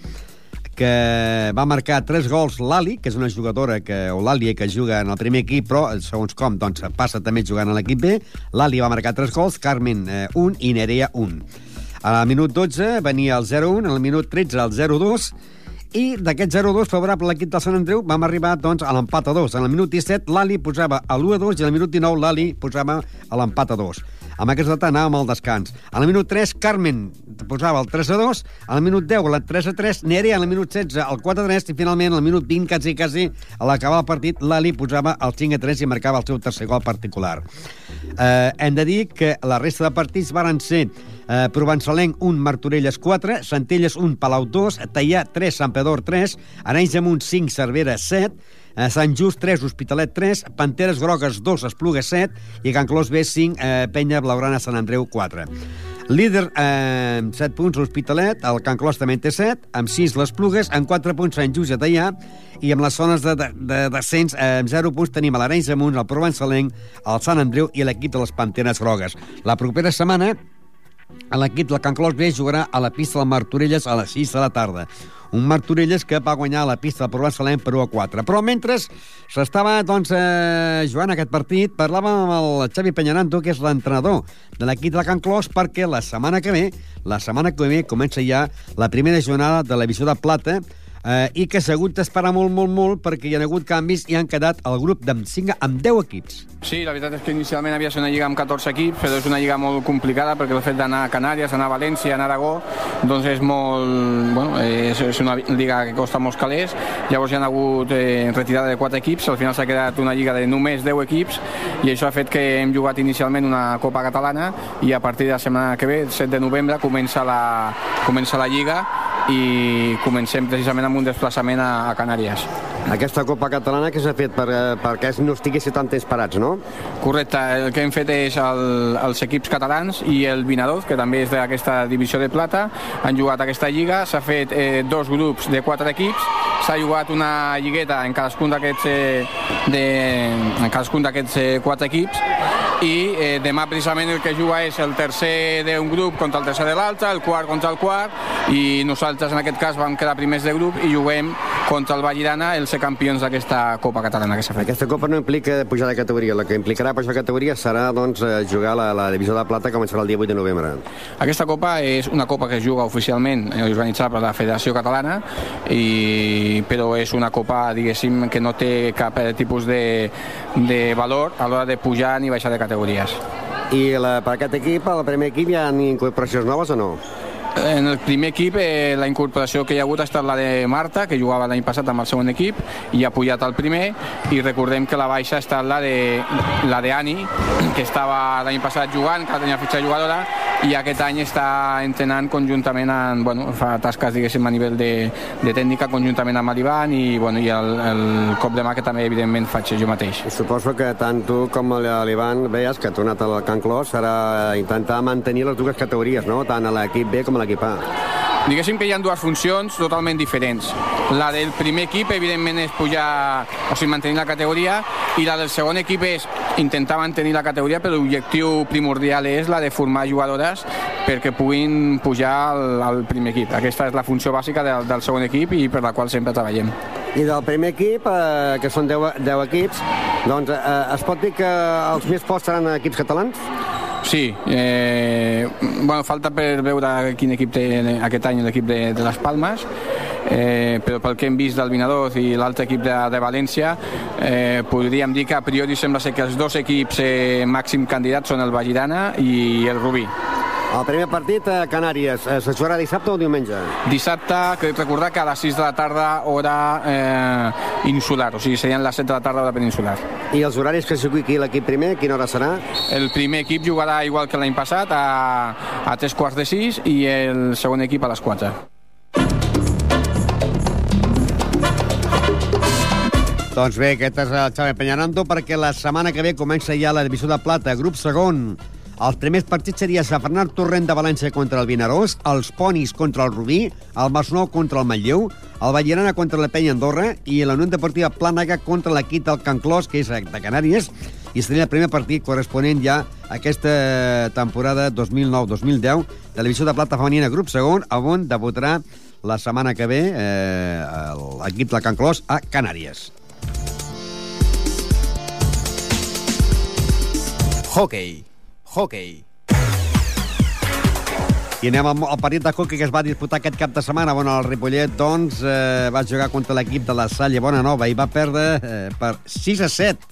que va marcar tres gols l'Ali, que és una jugadora que, o l'Ali que juga en el primer equip, però segons com doncs, passa també jugant a l'equip B. L'Ali va marcar tres gols, Carmen eh, un i Nerea un. Al minut 12 venia el 0-1, al minut 13 el 0-2, i d'aquest 0-2 favorable a l'equip del Sant Andreu vam arribar doncs, a l'empat a 2. En el minut 17 l'Ali posava a l'1-2 i al minut 19 l'Ali posava a l'empat a 2. Amb aquest resultat anàvem al descans. A la minut 3, Carmen posava el 3 a 2, a la minut 10, el 3 a 3, Nerea a la minut 16, el 4 a 3, i finalment, al minut 20, quasi, quasi, a l'acabar el partit, l'Ali posava el 5 a 3 i marcava el seu tercer gol particular. Eh, hem de dir que la resta de partits varen ser eh, Provençalenc 1, Martorelles 4, Centelles 1, Palau 2, Tallà 3, Sant Pedor 3, Arenys Amunt 5, Cervera 7, eh, Sant Just 3, Hospitalet 3, Panteres Grogues 2, Espluga 7 i Can Clos B 5, eh, Penya Blaugrana Sant Andreu 4. Líder eh, amb 7 punts l'Hospitalet, el Can Clos també té 7, amb 6 les Plugues, amb 4 punts Sant Just Tallà, i amb les zones de, de, de descens eh, amb 0 punts tenim a l'Arenys Amunt, el Provençalenc, el Sant Andreu i l'equip de les Panteres Grogues. La propera setmana l'equip del Can Clos B jugarà a la pista del Martorelles a les 6 de la tarda. Un Martorelles que va guanyar la pista del Provençalent per 1 a 4. Però mentre s'estava doncs, eh, jugant aquest partit, parlàvem amb el Xavi Peñaranto, que és l'entrenador de l'equip de Can Clos, perquè la setmana que ve, la setmana que ve comença ja la primera jornada de la Visió de Plata, eh, i que s'ha hagut d'esperar molt, molt, molt perquè hi ha hagut canvis i han quedat el grup d'amb 5 amb 10 equips. Sí, la veritat és que inicialment havia de ser una lliga amb 14 equips, però és una lliga molt complicada perquè el fet d'anar a Canàries, anar a València, anar a Aragó, doncs és molt... Bueno, és, és una lliga que costa molts calés, llavors hi ha hagut eh, retirada de 4 equips, al final s'ha quedat una lliga de només 10 equips i això ha fet que hem jugat inicialment una Copa Catalana i a partir de la setmana que ve, el 7 de novembre, comença la, comença la lliga i comencem precisament amb un desplaçament a, a Canàries. Aquesta Copa Catalana que s'ha fet per, eh, perquè no estiguessin tan temps parats, no? Correcte, el que hem fet és el, els equips catalans i el Vinadors, que també és d'aquesta divisió de plata, han jugat aquesta lliga, s'ha fet eh, dos grups de quatre equips, s'ha jugat una lligueta en cadascun d'aquests eh, de, en cadascun d'aquests eh, quatre equips i eh, demà precisament el que juga és el tercer d'un grup contra el tercer de l'altre, el quart contra el quart i nosaltres en aquest cas vam quedar primers de grup i juguem contra el Vallirana el ser campions d'aquesta Copa Catalana que s'ha fet. Aquesta Copa no implica pujar de categoria, la que implicarà pujar de categoria serà doncs, eh, jugar la, la divisió de plata que començarà el dia 8 de novembre. Aquesta Copa és una Copa que es juga oficialment eh, organitzada per la Federació Catalana i, però és una Copa diguéssim que no té cap eh, tipus de, de valor a l'hora de pujar ni baixar de categories. I la, per aquest equip, al primer equip, hi ha incorporacions noves o no? En el primer equip eh, la incorporació que hi ha hagut ha estat la de Marta, que jugava l'any passat amb el segon equip i ha pujat al primer. I recordem que la baixa ha estat la de, la de Ani, que estava l'any passat jugant, que tenia fitxa jugadora i aquest any està entrenant conjuntament amb, bueno, fa tasques diguéssim a nivell de, de tècnica conjuntament amb l'Ivan i, bueno, i el, el cop de mà que també evidentment faig jo mateix. I suposo que tant tu com l'Ivan veies que ha tornat al Can Clos serà intentar mantenir les dues categories, no? tant a l'equip B com a l'equip A. Diguéssim que hi ha dues funcions totalment diferents. La del primer equip, evidentment, és pujar, o sigui, mantenir la categoria, i la del segon equip és intentar mantenir la categoria, però l'objectiu primordial és la de formar jugadores perquè puguin pujar al, al primer equip. Aquesta és la funció bàsica del, del segon equip i per la qual sempre treballem. I del primer equip, eh, que són 10, 10 equips, doncs eh, es pot dir que els més forts seran equips catalans? Sí, eh, bueno, falta per veure quin equip té aquest any l'equip de, de les Palmes eh, però pel que hem vist del Vinadors i l'altre equip de, de València, eh, podríem dir que a priori sembla ser que els dos equips eh, màxim candidats són el Vallirana i el Rubí. El primer partit a Canàries, eh, se jugarà dissabte o diumenge? Dissabte, crec recordar que a les 6 de la tarda, hora eh, insular, o sigui, serien les 7 de la tarda, hora peninsular. I els horaris que jugui aquí l'equip primer, quina hora serà? El primer equip jugarà igual que l'any passat, a, a 3 quarts de 6, i el segon equip a les 4. Doncs bé, aquest és el Xavi Peñarando perquè la setmana que ve comença ja la divisió de plata, grup segon. Els primers partits seria Sant Fernand Torrent de València contra el Vinaròs, els Ponis contra el Rubí, el Masnou contra el Manlleu, el Vallirana contra la Penya Andorra i la Unió Deportiva Plànega contra l'equip del Can Clos, que és de Canàries, i seria el primer partit corresponent ja a aquesta temporada 2009-2010 de la de plata femenina grup segon, on debutarà la setmana que ve eh, l'equip del Can Clos a Canàries. Hockey. Hockey. I anem al, partit de hockey que es va disputar aquest cap de setmana. Bueno, el Ripollet, doncs, eh, va jugar contra l'equip de la Salle Bonanova i va perdre eh, per 6 a 7.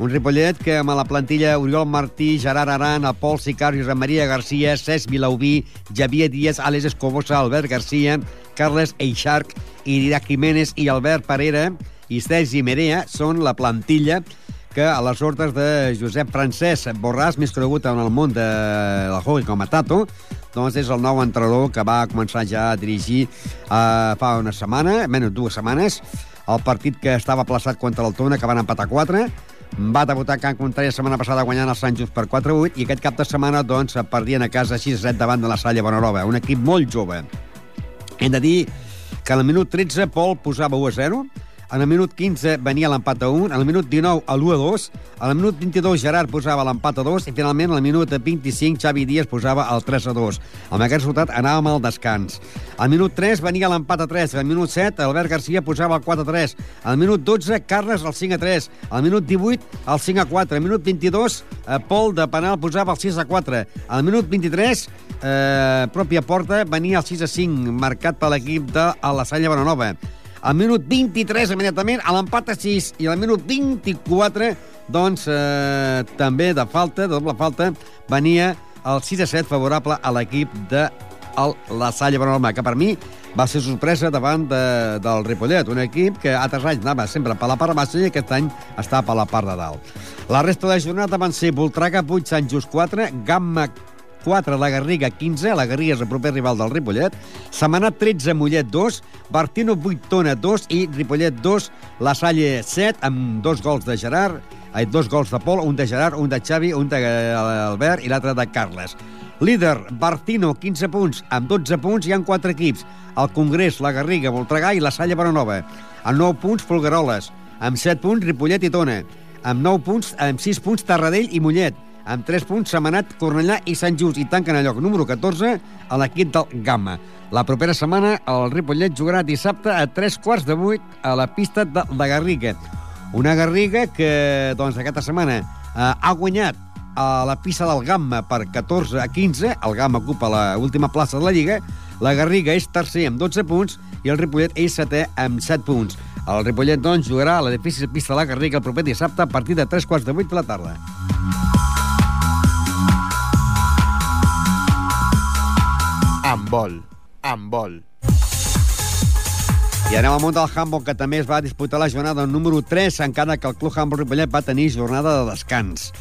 Un Ripollet que amb la plantilla Oriol Martí, Gerard Aran, el Pol Sicari, Josep Maria Garcia, Cesc Vilaubí, Javier Díaz, Àlex Escobosa, Albert Garcia, Carles Eixarc, Irida Jiménez i Albert Parera i Sergi Merea són la plantilla que a les ordres de Josep Francesc Borràs, més conegut en el món de, del hockey com a Tato, doncs és el nou entrenador que va començar ja a dirigir eh, fa una setmana, menys dues setmanes, el partit que estava plaçat contra l'Altona, que van empatar 4, va debutar Can Contrari la setmana passada guanyant el Sant Just per 4-8 i aquest cap de setmana doncs, perdien a casa 6-7 davant de la Salle Bonarova, un equip molt jove. Hem de dir que al minut 13 Pol posava 1-0, en el minut 15 venia l'empat a 1, en el minut 19 a l'1 a 2, en el minut 22 Gerard posava l'empat a 2 i finalment en el minut 25 Xavi Díaz posava el 3 a 2. Amb aquest resultat anàvem al descans. Al minut 3 venia l'empat a 3, al minut 7 Albert Garcia posava el 4 a 3, al minut 12 Carles el 5 a 3, al minut 18 el 5 a 4, al minut 22 eh, Pol de penal posava el 6 a 4, al minut 23 eh, pròpia porta venia el 6 a 5 marcat per l'equip de la Salla Bonanova. Al minut 23, immediatament, a l'empat a 6 i al minut 24, doncs, eh, també de falta, de doble falta, venia el 6 a 7 favorable a l'equip de el, la Salle Bonalma, que per mi va ser sorpresa davant de, del Ripollet, un equip que altres anys anava sempre per la part baixa i aquest any està per la part de dalt. La resta de la jornada van ser Voltraga 8, Sant Just 4, Gamma 4, la Garriga 15, la Garriga és el proper rival del Ripollet, Setmanat 13, Mollet 2, Bartino 8, Tona 2 i Ripollet 2, La Salle 7, amb dos gols de Gerard, ai, dos gols de Pol, un de Gerard, un de Xavi, un d'Albert i l'altre de Carles. Líder, Bartino, 15 punts, amb 12 punts hi han 4 equips. El Congrés, la Garriga, Voltregà i la Salle Bonanova. Amb 9 punts, Folgueroles. Amb 7 punts, Ripollet i Tona. Amb 9 punts, amb 6 punts, Tarradell i Mollet amb 3 punts Semanat, Cornellà i Sant Just i tanquen el lloc número 14 a l'equip del Gamma. La propera setmana el Ripollet jugarà dissabte a 3 quarts de 8 a la pista de la Garriga. Una Garriga que doncs, aquesta setmana eh, ha guanyat a la pista del Gamma per 14 a 15. El Gamma ocupa l'última plaça de la Lliga. La Garriga és tercer amb 12 punts i el Ripollet és setè amb 7 punts. El Ripollet, doncs, jugarà a l'edifici pista de la Garriga el proper dissabte a partir de 3 quarts de 8 de la tarda. Amb vol. I anem al món del handball, que també es va disputar la jornada número 3, encara que el Club Handball Ripollet va tenir jornada de descans.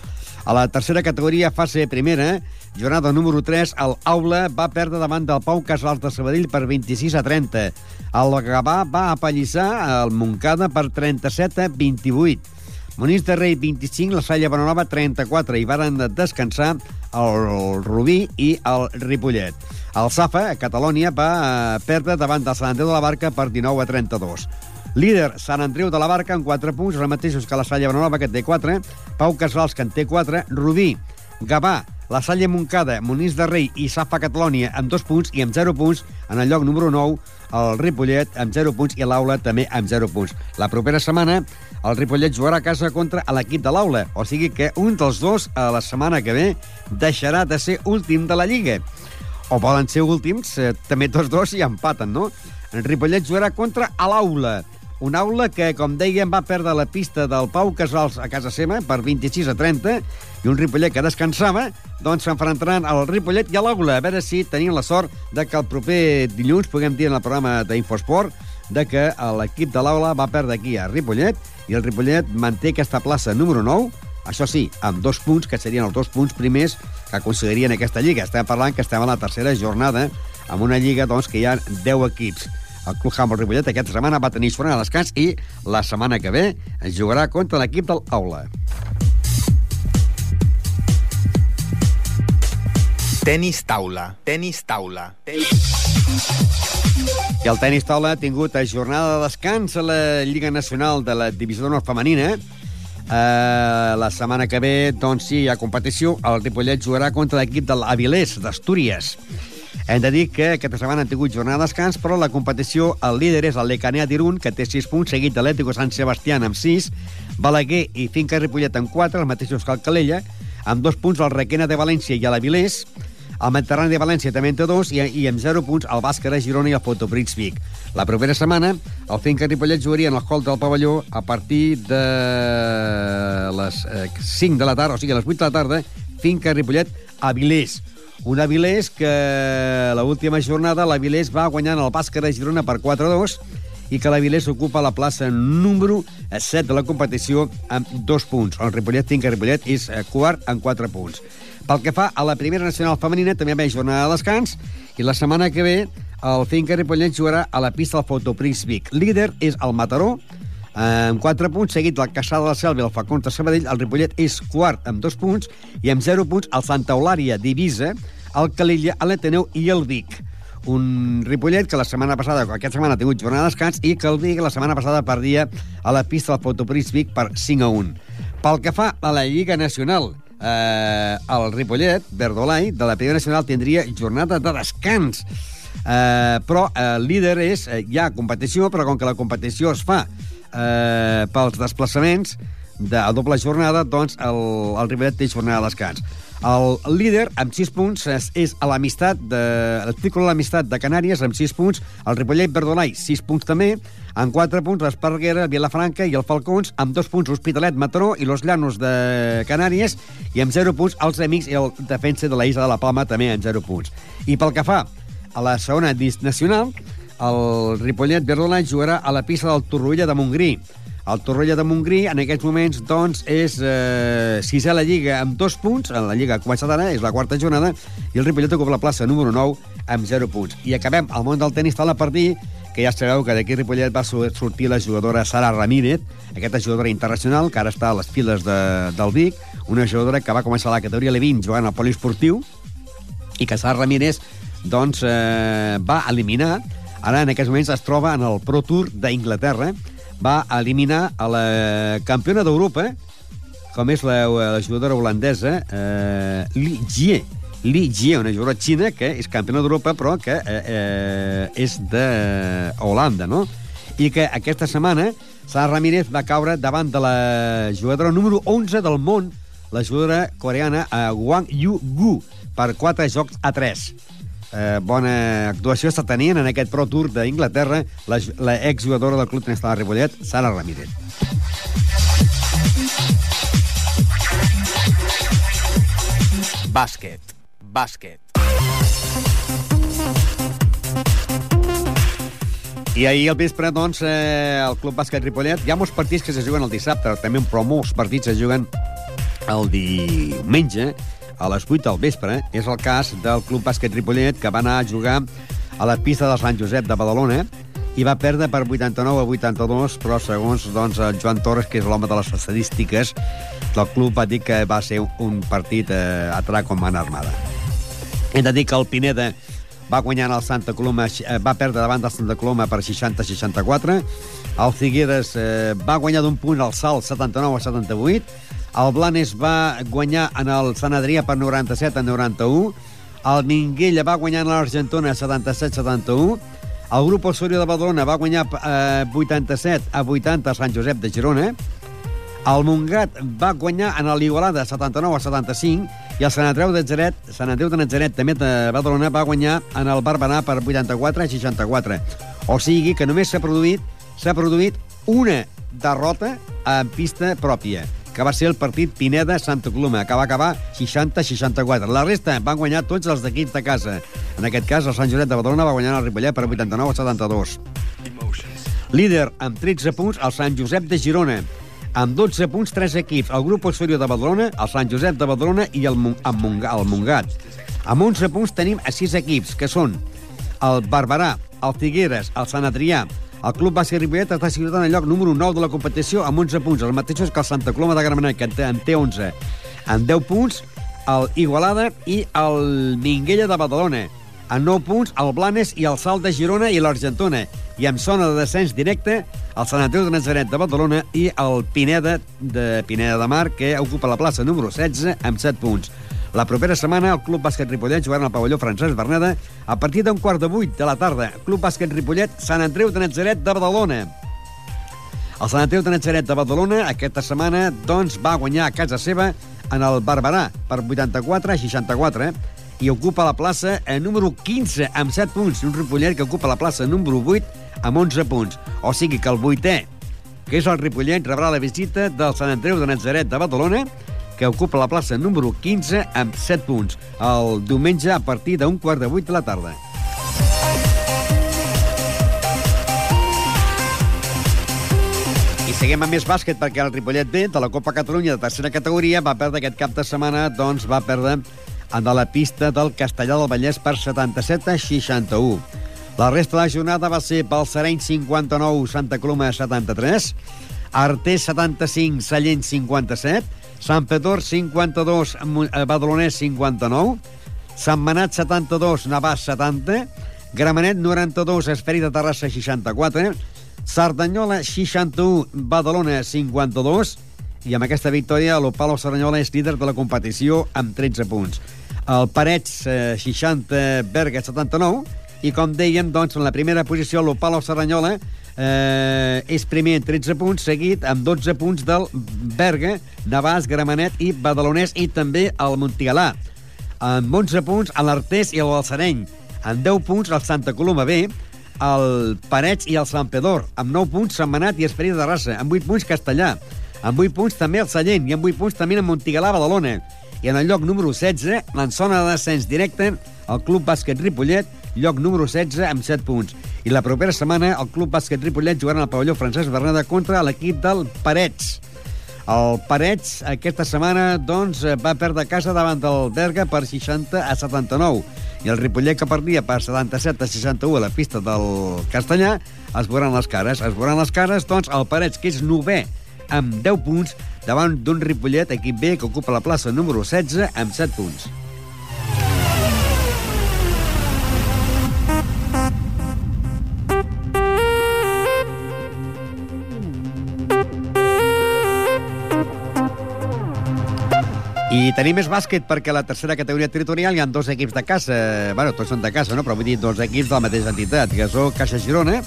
A la tercera categoria, fase primera, jornada número 3, el Aula va perdre davant del Pau Casals de Sabadell per 26 a 30. El Gavà va apallissar el Moncada per 37 a 28. Monís de Rei, 25, la Salla Bonanova, 34, i varen descansar el Rubí i el Ripollet. El Safa, a Catalunya, va eh, perdre davant del Sant Andreu de la Barca per 19 a 32. Líder, Sant Andreu de la Barca, amb 4 punts, els mateixos que la Salla Bonanova, que té 4, Pau Casals, que en té 4, Rubí, Gavà, la Salle Moncada, Monís de Rei i Safa Catalònia amb 2 punts i amb 0 punts en el lloc número 9 el Ripollet amb 0 punts i l'Aula també amb 0 punts. La propera setmana el Ripollet jugarà a casa contra l'equip de l'Aula, o sigui que un dels dos a la setmana que ve deixarà de ser últim de la Lliga. o volen ser últims, eh, també tots dos i empaten, no? En Ripollet jugarà contra l'Aula, un aula que, com dèiem, va perdre la pista del Pau Casals a casa seva per 26 a 30 i un Ripollet que descansava, doncs s'enfrontaran al Ripollet i a l'aula, a veure si tenien la sort de que el proper dilluns, puguem dir en el programa d'Infosport, de que l'equip de l'aula va perdre aquí a Ripollet i el Ripollet manté aquesta plaça número 9, això sí, amb dos punts, que serien els dos punts primers que aconseguirien aquesta lliga. Estem parlant que estem a la tercera jornada amb una lliga doncs, que hi ha 10 equips. El Club Humble Ripollet aquesta setmana va tenir jornada a descans i la setmana que ve es jugarà contra l'equip del Aula. Tenis taula, tenis taula. I el tenis taula ha tingut a jornada de descans a la Lliga Nacional de la Divisió d'Honor Femenina. Uh, la setmana que ve, doncs sí, hi ha competició. El Ripollet jugarà contra l'equip de l'Avilés, d'Astúries. Hem de dir que aquesta setmana han tingut jornada de descans, però la competició, el líder és el Lecanea d'Irun, que té 6 punts, seguit de l'Ètico Sant Sebastián amb 6, Balaguer i Finca Ripollet amb 4, els mateixos que el Calella, amb 2 punts el Requena de València i l'Avilés, el Mediterrani de València també en té dos i, i amb 0 punts el Bàscara, Girona i el Fotoprix Vic. La propera setmana el Finca Ripollet jugaria en hall del pavelló a partir de les eh, 5 de la tarda, o sigui, a les 8 de la tarda, Finca Ripollet a Vilés. Un Avilés que l'última jornada l'Avilés va guanyant el Bàscara Girona per 4-2 i que l'Avilés ocupa la plaça número 7 de la competició amb dos punts. El Ripollet Finca Ripollet és eh, quart amb 4 punts. Pel que fa a la primera nacional femenina, també hi ha jornada de descans, i la setmana que ve el Finca Ripollet jugarà a la pista del Fotoprix Vic. Líder és el Mataró, amb 4 punts, seguit del Caçà de la Selva i el Facón de Sabadell. El Ripollet és quart amb 2 punts, i amb 0 punts el Santa Eulària d'Ibisa, el Calilla, l'Ateneu i el Vic un Ripollet que la setmana passada, aquesta setmana ha tingut jornada de descans i que el Vic la setmana passada perdia a la pista del Fotoprix Vic per 5 a 1. Pel que fa a la Lliga Nacional, eh, el Ripollet, Verdolai, de la Primera Nacional tindria jornada de descans. Eh, però el eh, líder és, eh, hi ha competició, però com que la competició es fa eh, pels desplaçaments de doble jornada, doncs el, el Ripollet té jornada de descans. El líder, amb 6 punts, és, és a l'amistat de... L'article l'amistat de Canàries, amb 6 punts. El Ripollet Verdolai, 6 punts també. Amb 4 punts, l'Esparreguera, Vilafranca i el Falcons. Amb 2 punts, l'Hospitalet, Mataró i los Llanos de Canàries. I amb 0 punts, els Amics i el defensa de la Isla de la Palma, també amb 0 punts. I pel que fa a la segona nacional, el Ripollet Verdolai jugarà a la pista del Torroella de Montgrí. El Torroella de Montgrí, en aquests moments, doncs, és eh, sisè a la Lliga amb dos punts. En la Lliga ha ara, és la quarta jornada, i el Ripollet ocupa la plaça número 9 amb 0 punts. I acabem al món del tenis tal a partir que ja sabeu que d'aquí Ripollet va sortir la jugadora Sara Ramírez, aquesta jugadora internacional que ara està a les files de, del Vic, una jugadora que va començar la categoria L20 jugant al poliesportiu i que Sara Ramírez doncs, eh, va eliminar, ara en aquests moments es troba en el Pro Tour d'Inglaterra, va eliminar a la campiona d'Europa, com és la, la jugadora holandesa eh, Li Jie. Li Jie, una jugadora xina que és campiona d'Europa, però que eh, eh, és de Holanda, no? I que aquesta setmana Sara Ramírez va caure davant de la jugadora número 11 del món, la jugadora coreana eh, Wang Yu Gu, per 4 jocs a 3 eh, bona actuació està tenint en aquest Pro Tour d'Inglaterra la, la exjugadora del Club Tenis de Ripollet, Sara Ramírez. Bàsquet. Bàsquet. I ahir al vespre, doncs, eh, el Club Bàsquet Ripollet, hi ha molts partits que se juguen el dissabte, també, però molts partits se juguen el diumenge, a les 8 del vespre. És el cas del Club Bàsquet Ripollet, que va anar a jugar a la pista del Sant Josep de Badalona i va perdre per 89 a 82, però segons doncs, el Joan Torres, que és l'home de les estadístiques del club, va dir que va ser un partit eh, atrà com man armada. Hem de dir que el Pineda va guanyar el Santa Coloma, eh, va perdre davant del Santa Coloma per 60-64, el Figueres eh, va guanyar d'un punt al salt 79 a 78, el Blanes va guanyar en el Sant Adrià per 97 a 91. El Minguella va guanyar en l'Argentona 77-71. El grup Osorio de Badalona va guanyar eh, 87 a 80 a Sant Josep de Girona. El Montgat va guanyar en l'Igualada 79 a 75 i el Sant Andreu de Natzaret, Sant Andreu de Natzaret també de Badalona va guanyar en el Barberà per 84 a 64. O sigui que només s'ha produït s'ha produït una derrota en pista pròpia, que va ser el partit Pineda-Santa Coloma, que va acabar 60-64. La resta van guanyar tots els equips de casa. En aquest cas, el Sant Josep de Badalona va guanyar el Ripollet per 89 a 72. Líder amb 13 punts, el Sant Josep de Girona. Amb 12 punts, 3 equips. El grup posterior de Badalona, el Sant Josep de Badalona i el, Mon- el, Monga, el. Amb 11 punts tenim a 6 equips, que són el Barberà, el Figueres, el Sant Adrià, el Club Bàsquet Ripollet està situat en el lloc número 9 de la competició amb 11 punts, els mateixos que el Santa Coloma de Gramenet, que en té, en té 11. En 10 punts, el Igualada i el Minguella de Badalona. En 9 punts, el Blanes i el Salt de Girona i l'Argentona. I en zona de descens directe, el Sant Andreu de Nazaret de Badalona i el Pineda de Pineda de Mar, que ocupa la plaça número 16 amb 7 punts. La propera setmana el Club Bàsquet Ripollet jugarà al pavelló Francesc Berneda a partir d'un quart de vuit de la tarda. Club Bàsquet Ripollet, Sant Andreu de Natzaret de Badalona. El Sant Andreu de Natzaret de Badalona aquesta setmana doncs, va guanyar a casa seva en el Barberà per 84 a 64 i ocupa la plaça número 15 amb 7 punts. Un Ripollet que ocupa la plaça número 8 amb 11 punts. O sigui que el vuitè, que és el Ripollet, rebrà la visita del Sant Andreu de Natzaret de Badalona que ocupa la plaça número 15 amb 7 punts, el diumenge a partir d'un quart de vuit de la tarda. I amb més bàsquet perquè el Ripollet B de la Copa Catalunya de tercera categoria va perdre aquest cap de setmana, doncs va perdre de la pista del Castellà del Vallès per 77 a 61. La resta de la jornada va ser Balsareny 59, Santa Coloma 73, Artés 75, Sallent 57, Sant Pedor 52, Mo- eh, Badalonès 59, Sant Manat 72, Navàs 70, Gramenet 92, Esperi de Terrassa 64, Cerdanyola 61, Badalona 52, i amb aquesta victòria l'Opalo Cerdanyola és líder de la competició amb 13 punts. El Parets eh, 60, Berga 79, i com dèiem, doncs, en la primera posició l'Opalo Cerdanyola eh, és primer amb 13 punts, seguit amb 12 punts del Berga, Navàs, Gramenet i Badalonès i també el Montigalà. Amb 11 punts l'Artés i el Balsareny. Amb 10 punts el Santa Coloma B, el Parets i el Sant Pedor. Amb 9 punts Sant Manat i Esperit de Rassa. Amb 8 punts Castellà. Amb 8 punts també el Sallent. I amb 8 punts també el Montigalà Badalona. I en el lloc número 16, en zona de descens directe, el Club Bàsquet Ripollet, lloc número 16 amb 7 punts. I la propera setmana el Club Bàsquet Ripollet jugarà al pavelló Francesc Berneda contra l'equip del Parets. El Parets aquesta setmana doncs, va perdre casa davant del Berga per 60 a 79 i el Ripollet que perdia per 77 a 61 a la pista del Castellà es veuran les cares. Es veuran les cares, doncs, el Parets, que és novè amb 10 punts, davant d'un Ripollet, equip B, que ocupa la plaça número 16 amb 7 punts. I tenim més bàsquet perquè a la tercera categoria territorial hi ha dos equips de casa. bueno, tots són de casa, no? però vull dir dos equips de la mateixa entitat. Gasó, Caixa Girona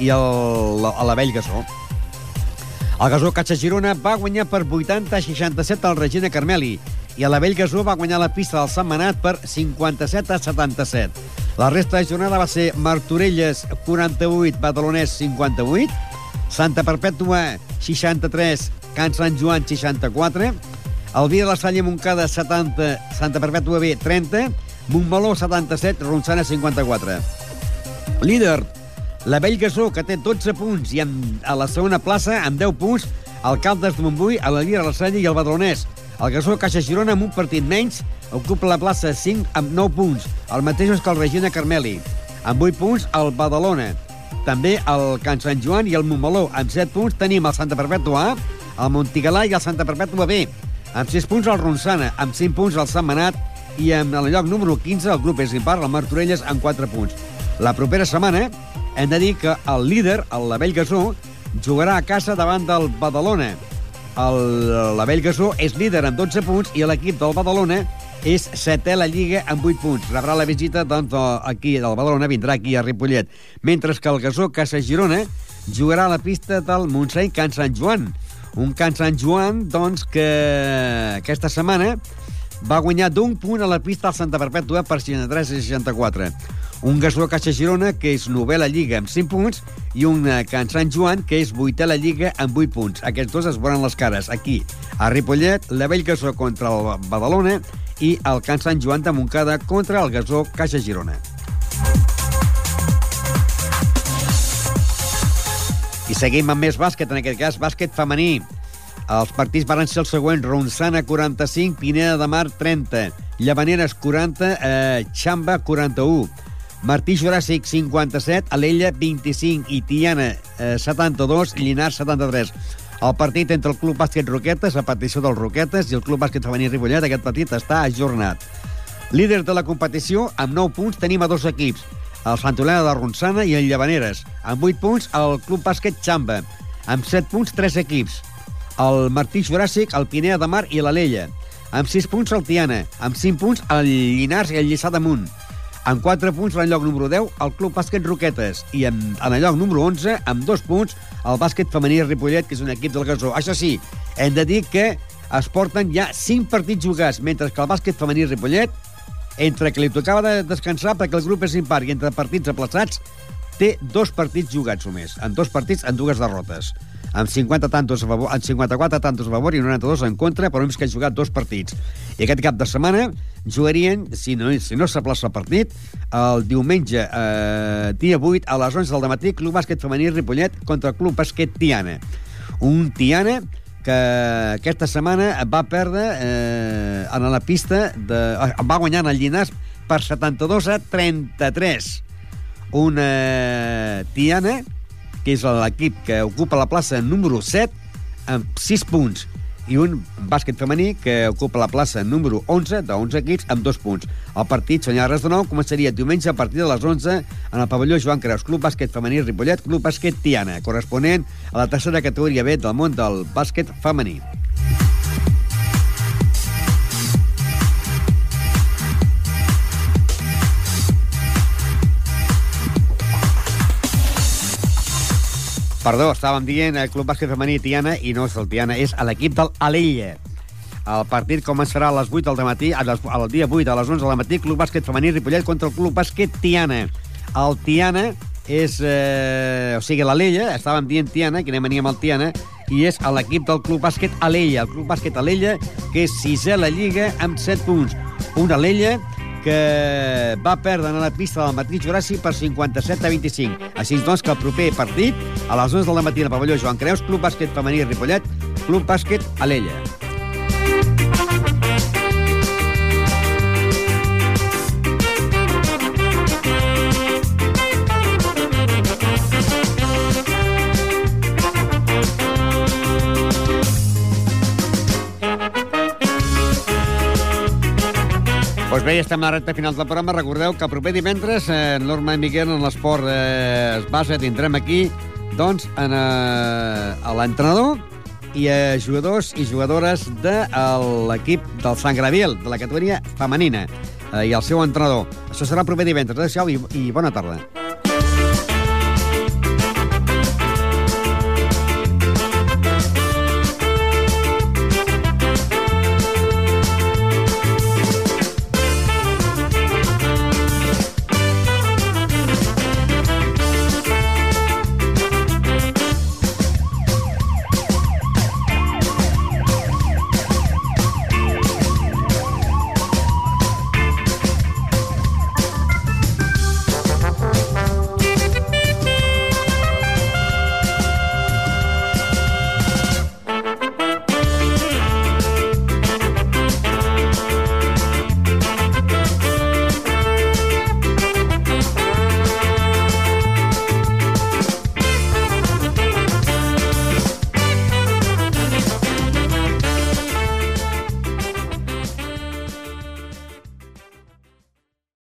i el, la, la Vell Gasó. El Gasó Caixa Girona va guanyar per 80 a 67 al Regina Carmeli i a la Vell Gasó va guanyar la pista del Sant Manat per 57 a 77. La resta de jornada va ser Martorelles 48, Badalonès 58, Santa Perpètua 63, Can Sant Joan 64, el Via de la Salle Montcada 70, Santa Perpètua B 30, Montmeló 77, Ronçana 54. Líder, la Vell Gasó, que té 12 punts, i en, a la segona plaça, amb 10 punts, el Caldes de Montbui, el Via de la Salle i el Badalonès. El Gasó Caixa Girona, amb un partit menys, ocupa la plaça 5 amb 9 punts, el mateix que el Regina Carmeli. Amb 8 punts, el Badalona. També el Can Sant Joan i el Montmeló. Amb 7 punts tenim el Santa Perpètua A, el Montigalà i el Santa Perpètua B. Amb 6 punts el Ronçana, amb 5 punts el Sant Manat i en el lloc número 15 el grup és impar, el Martorelles, amb 4 punts. La propera setmana hem de dir que el líder, el Lavell Gasó, jugarà a casa davant del Badalona. El Lavell Gasó és líder amb 12 punts i l'equip del Badalona és setè a la Lliga amb 8 punts. Rebrà la visita, doncs, aquí del Badalona, vindrà aquí a Ripollet. Mentre que el Gasó Casa Girona jugarà a la pista del Montseny Can Sant Joan. Un Can Sant Joan, doncs, que aquesta setmana va guanyar d'un punt a la pista al Santa Perpètua per 63 a 64. Un Gasó Caixa Girona, que és novè la Lliga amb 5 punts, i un eh, Can Sant Joan, que és vuitè la Lliga amb 8 punts. Aquests dos es veuran les cares aquí, a Ripollet, la Vell Gasó contra el Badalona i el Can Sant Joan de Montcada contra el Gasó Caixa Girona. I seguim amb més bàsquet, en aquest cas bàsquet femení. Els partits van ser els següents. Ronçana, 45, Pineda de Mar, 30. Llavaneres, 40, eh, Xamba, 41. Martí Juràssic, 57, Alella, 25 i Tiana, eh, 72, Llinars, 73. El partit entre el Club Bàsquet Roquetes, a petició dels Roquetes, i el Club Bàsquet Femení Ripollet, aquest partit està ajornat. Líders de la competició, amb 9 punts, tenim a dos equips, el Sant Olena de Ronçana i el Llavaneres. Amb 8 punts, el Club Bàsquet Xamba. Amb 7 punts, 3 equips. El Martí Juràssic, el Pineda de Mar i l'Alella. Amb 6 punts, el Tiana. Amb 5 punts, el Llinars i el Lliçà d'Amunt. Amb 4 punts, en lloc número 10, el Club Bàsquet Roquetes. I en, en el lloc número 11, amb 2 punts, el bàsquet femení Ripollet, que és un equip del Gasó. Això sí, hem de dir que es porten ja 5 partits jugats, mentre que el bàsquet femení Ripollet entre que li tocava de descansar perquè el grup és impar i entre partits aplaçats, té dos partits jugats només, en dos partits en dues derrotes amb 50 tantos a favor, amb 54 tantos a favor i 92 en contra, però només que ha jugat dos partits. I aquest cap de setmana jugarien, si no, si no s'aplaça el partit, el diumenge, eh, dia 8, a les 11 del matí, Club Bàsquet Femení Ripollet contra el Club Bàsquet Tiana. Un Tiana que aquesta setmana va perdre eh, en la pista, de, eh, va guanyar en el Llinars per 72 a 33. Una Tiana que és l'equip que ocupa la plaça número 7 amb 6 punts i un bàsquet femení que ocupa la plaça número 11 de 11 equips amb 2 punts. El partit, senyora res de nou, començaria diumenge a partir de les 11 en el pavelló Joan Creus, Club Bàsquet Femení Ripollet, Club Bàsquet Tiana, corresponent a la tercera categoria B del món del bàsquet femení. Perdó, estàvem dient el Club Bàsquet Femení Tiana i no és el Tiana, és l'equip del Alella. El partit començarà a les 8 del matí, al dia 8 a les 11 del matí, Club Bàsquet Femení Ripollet contra el Club Bàsquet Tiana. El Tiana és... Eh, o sigui, l'Alella, estàvem dient Tiana, que anem amb el Tiana, i és l'equip del Club Bàsquet Alella. El Club Bàsquet Alella, que és sisè a la Lliga amb 7 punts. Una Alella que va perdre en la pista del matí Juràssic per 57 a 25. Així doncs que el proper partit, a les 11 del matí al pavelló Joan Creus, Club Bàsquet Femení Ripollet, Club Bàsquet Alella. Doncs bé, ja estem a la recta final del programa. Recordeu que el proper divendres, eh, Norma i Miquel, en l'esport eh, es basa, tindrem aquí doncs, en, eh, a l'entrenador i a jugadors i jugadores de l'equip del Sant Graviel, de la categoria femenina, eh, i el seu entrenador. Això serà el proper divendres. Adéu-siau i, i bona tarda.